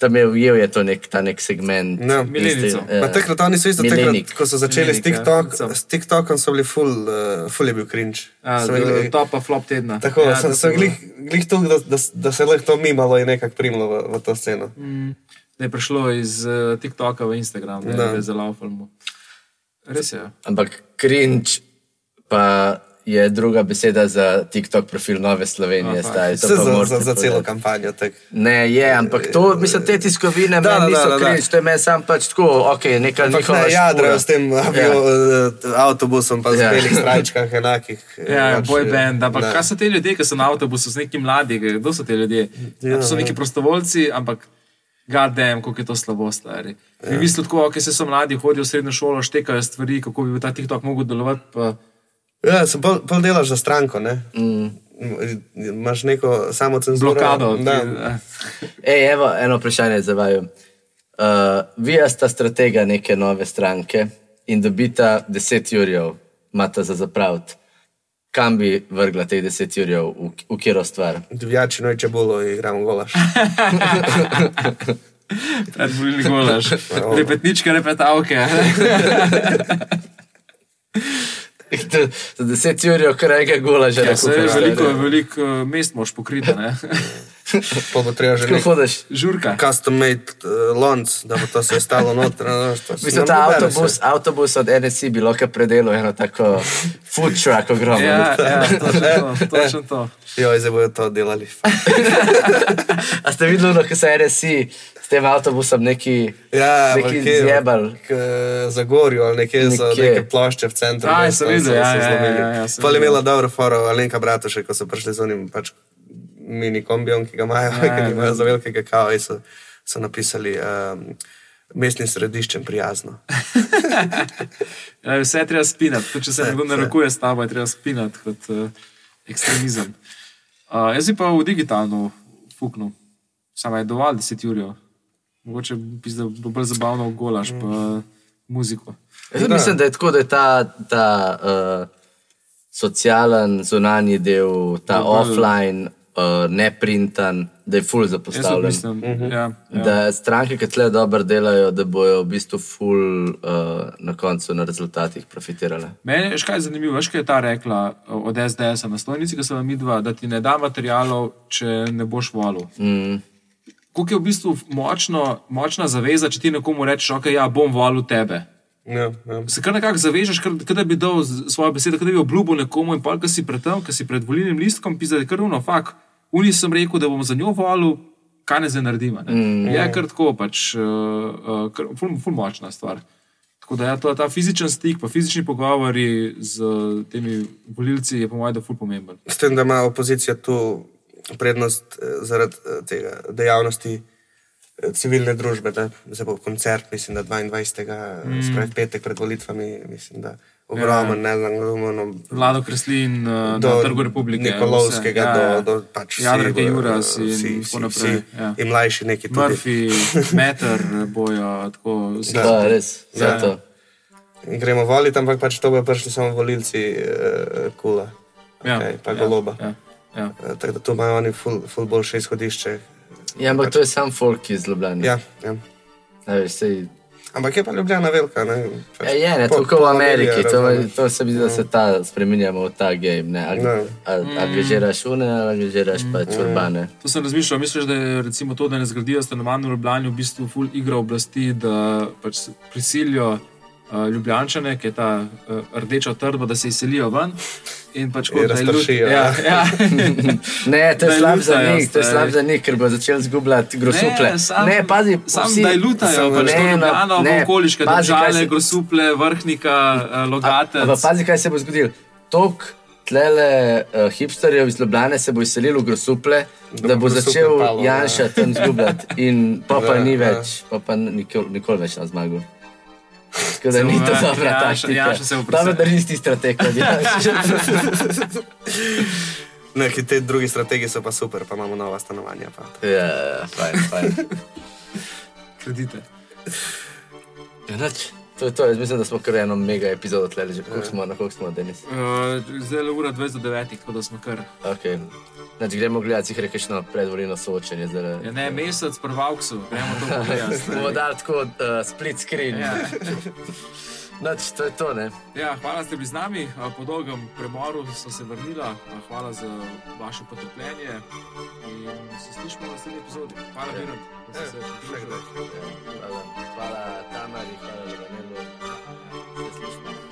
Tam je ujel je to nek, ta nek segment. Ja. Milenico. Insti- Pa ja. takrat oni so isto, takrat, ko so začeli s, Milenik, ja. TikTok, So. s TikTokom, so bili full, uh, full je bil cringe. Ja, So bili- top pa flop tedna. Tako, ja, ja, sem, to sem glih, glih tu, da, da, da se lahko to mimalo in nekako primlo v, v to sceno. Da je prišlo iz uh, TikToka v Instagram, da je zelo film. Res je. Ampak cringe pa je druga beseda za TikTok profil Nove Slovenije. Staj, to za, morate za, za celo kampanjo. Tak. Ne, je, ampak to, mislim, te tiskovine Da, da, niso da, da, cringe, to je meni sam pač tako, ok, neka Ampak njihova ne jadrajo s tem avio, ja. avtobusom, pa z Ja. belih strajčkah enakih. (laughs) Ja, pač, boj band. Ampak da. kaj so te ljudje, ki so na avtobusu, so neki mladi, kdo so te ljudje? Ja, Ja, so neki ja. prostovoljci, ampak gadem, kako je to slabo, stari. Ja. Mi mislimo tako, ok, se so mladi, hodijo v srednjo šolo, štekajo stvari, kako bi ta TikTok mogel delovati. Pa... Ja, se pol, pol delaš za stranko, ne? Mm. Imaš neko samo cenzuro. Blokado. Da. ki- Ej, evo, eno vprašanje za vaju. Uh, vi sta stratega neke nove stranke in dobita 10 jurjev, imata za zapraviti. Kam bi vrgla teh 10 jurjev, v, v kjero stvar? Divjači noj čebulo in igramo golaš. Predvolilni golaž, (laughs) repetničke, repetavke. (laughs) (laughs) za 10 jurjev, kar enega gola že Ja, nakupiš, veliko, veliko eh, mest moš pokriti, ne? (laughs) Pa bo treba že Kako nek hodiš? Žurka. custom made uh, lonc, da bo to se stalo noter. no, Mislim, ta avtobus, se. avtobus od NSC bi lahko predelal eno tako food truck ogromno. Ja, ja, (laughs) točno to. Točno to. Joj, zdaj bodo to delali. (laughs) A ste videli, ko se NSC s tem avtobusom neki, Ja, neki kje? zjebal? Zagorju ali nekje so Nekje. neke plošče v centru. Aj, sem videl, ja, so ja, zlomili. ja, ja, sem Pol je imela dobro foro, Alenka Bratušek, ko so prišli z onim pač mini kombijom, ki ga imajo, (laughs) Ja, ki ja, imajo za velikega in so, so napisali um, mestnim središčem prijazno. (laughs) Ja, vse je treba spinati. Če se nekdo narekuje s tabo, je treba spinati kot uh, ekstremizem. Uh, jaz bi pa v digitalno fuknil. Samo je dovolj 10 ur. Mogoče bi zdaj bilo bolj zabavno v golaž, pa muziko. Jaz Da. mislim, da je tako, da je ta, ta uh, socialen, zunanji del, ta Je bolj- offline, uh, neprintan, da je full zapostavljen. mislim, uh -huh. ja, ja. Da stranke, ki tle dobro delajo, da bojo v bistvu full uh, na koncu na rezultatih profitirale. Meni je škaj zanimivo, veš, kaj je ta rekla od SDS-a na stojnici, ki so vam midva, da ti ne da materijalov, če ne boš volil. Mm. Kako je v bistvu močno, močna zaveza, če ti nekomu rečeš, ok, ja, bom volil tebe. Ja, ja. Se kar nekako zavežeš, da bi dal svojo besedo, da bi obljubil nekomu in pa, ki si pred tem, ki si pred volilnim listkom, pisa, da je kar uno, fak. Uni sem rekel, da bom za njo volil, kaj ne zdaj naredim. ne. Mm. Je kar tako, pač, uh, uh, kar, ful, ful močna stvar. Tako da ja, to, ta fizičen stik, pa fizični pogovori z temi volilci je po mojem, da ful pomemben. S tem, da ima opozicija tu prednost eh, zaradi eh, tega dejavnosti eh, civilne družbe, da zdaj bo koncert, mislim, da 22. Mm. spravi petek pred volitvami, mislim, da ogromen, ja. ne znam, ogromno. Vlado Kreslin uh, Do na Trgu Republike. Nikolovskega, vse. Ja, ja. do, do pač vsi, Jadranke eh, Juras in vsi, tako vsi, naprej. vsi, Ja. In mlajši neki tudi. Murphy, (laughs) Meter bojo tako. vsi Da, skupaj. res, Ja, ja. zato. In gremo voliti, ampak pač to bojo prišli samo volilci uh, kula. Ja, Okay, pa ja, goloba. Ja, ja. Eh, Tako da tu imajo oni ful, ful boljše izhodišče. Ja, ampak to je sam folk iz Ljubljana. Ja, ja. A veš, sej, Ampak je pa Ljubljana velika. Ne? Pač Ja, je, ne, pol- tako v Ameriki, to, to se mi zdi, da se ta spremenjamo v ta game. Ne, Ag, Ne. a, angažiraš une, ali angažiraš pač urbane. To sem razmišljal. Misliš, da je recimo to, da ne zgradijo stanovanj v Ljubljani, v bistvu ful igra oblasti, da pač prisilijo Ljubljančane, ki je ta uh, rdeča trdba, da se izselijo ven. In pač kot da je razpršijo, Ja, ja. (laughs) Ne, to je slab za njih, to je slab za njih, ker bo začel zgubljati grosuple. Ne, sam, ne pazi, sam vsi- da je lutajo, pač ne, Ljubljano, no, ne, okoliške pazi, kaj države, se- grosuple, vrhnika, uh, logate. Ampak pazi, kaj se bo zgodilo. Tok tlele uh, hipsterjev iz Ljubljane se bo izselil v grosuple, da, da bo začel ja. Janša tam zgubljati. In pa pa ni ja. več, pa pa nikoli, nikoli več na zmagu. Tako da Se ni to ja, dobra Janša- taktika. Janša se bo Dobro, da nisi strateg. (laughs) Neki te drugi strategiji so pa super, pa imamo nova stanovanja. Pa. Ja, ja, fajn, fajn. Kredite. Ja, nič. To je to, jaz mislim, da smo kar eno mega epizodo tleli, že koliko smo, na koliko smo, Denis. Uh, zdaj je ura 20 do 9, tako da smo kar. Okay. Znači, gremo gledati, si rekel, no, predvolilno soočenje. Zdaj, Ja, ne, mesec prvavksu, gremo to pogledati. (laughs) Bomo dali tako uh, split screen. Ja. (laughs) Znači, to je to, ne? Ja, hvala, da ste bili z nami. Po dolgem premoru so se vrnila. A, Hvala za vaše potrpljenje. In se slišimo v naslednji epizodi. Hvala, Miren, da ste se pridružili. Ja, hvala, hvala Tamari, hvala Levanelu. Se slišimo.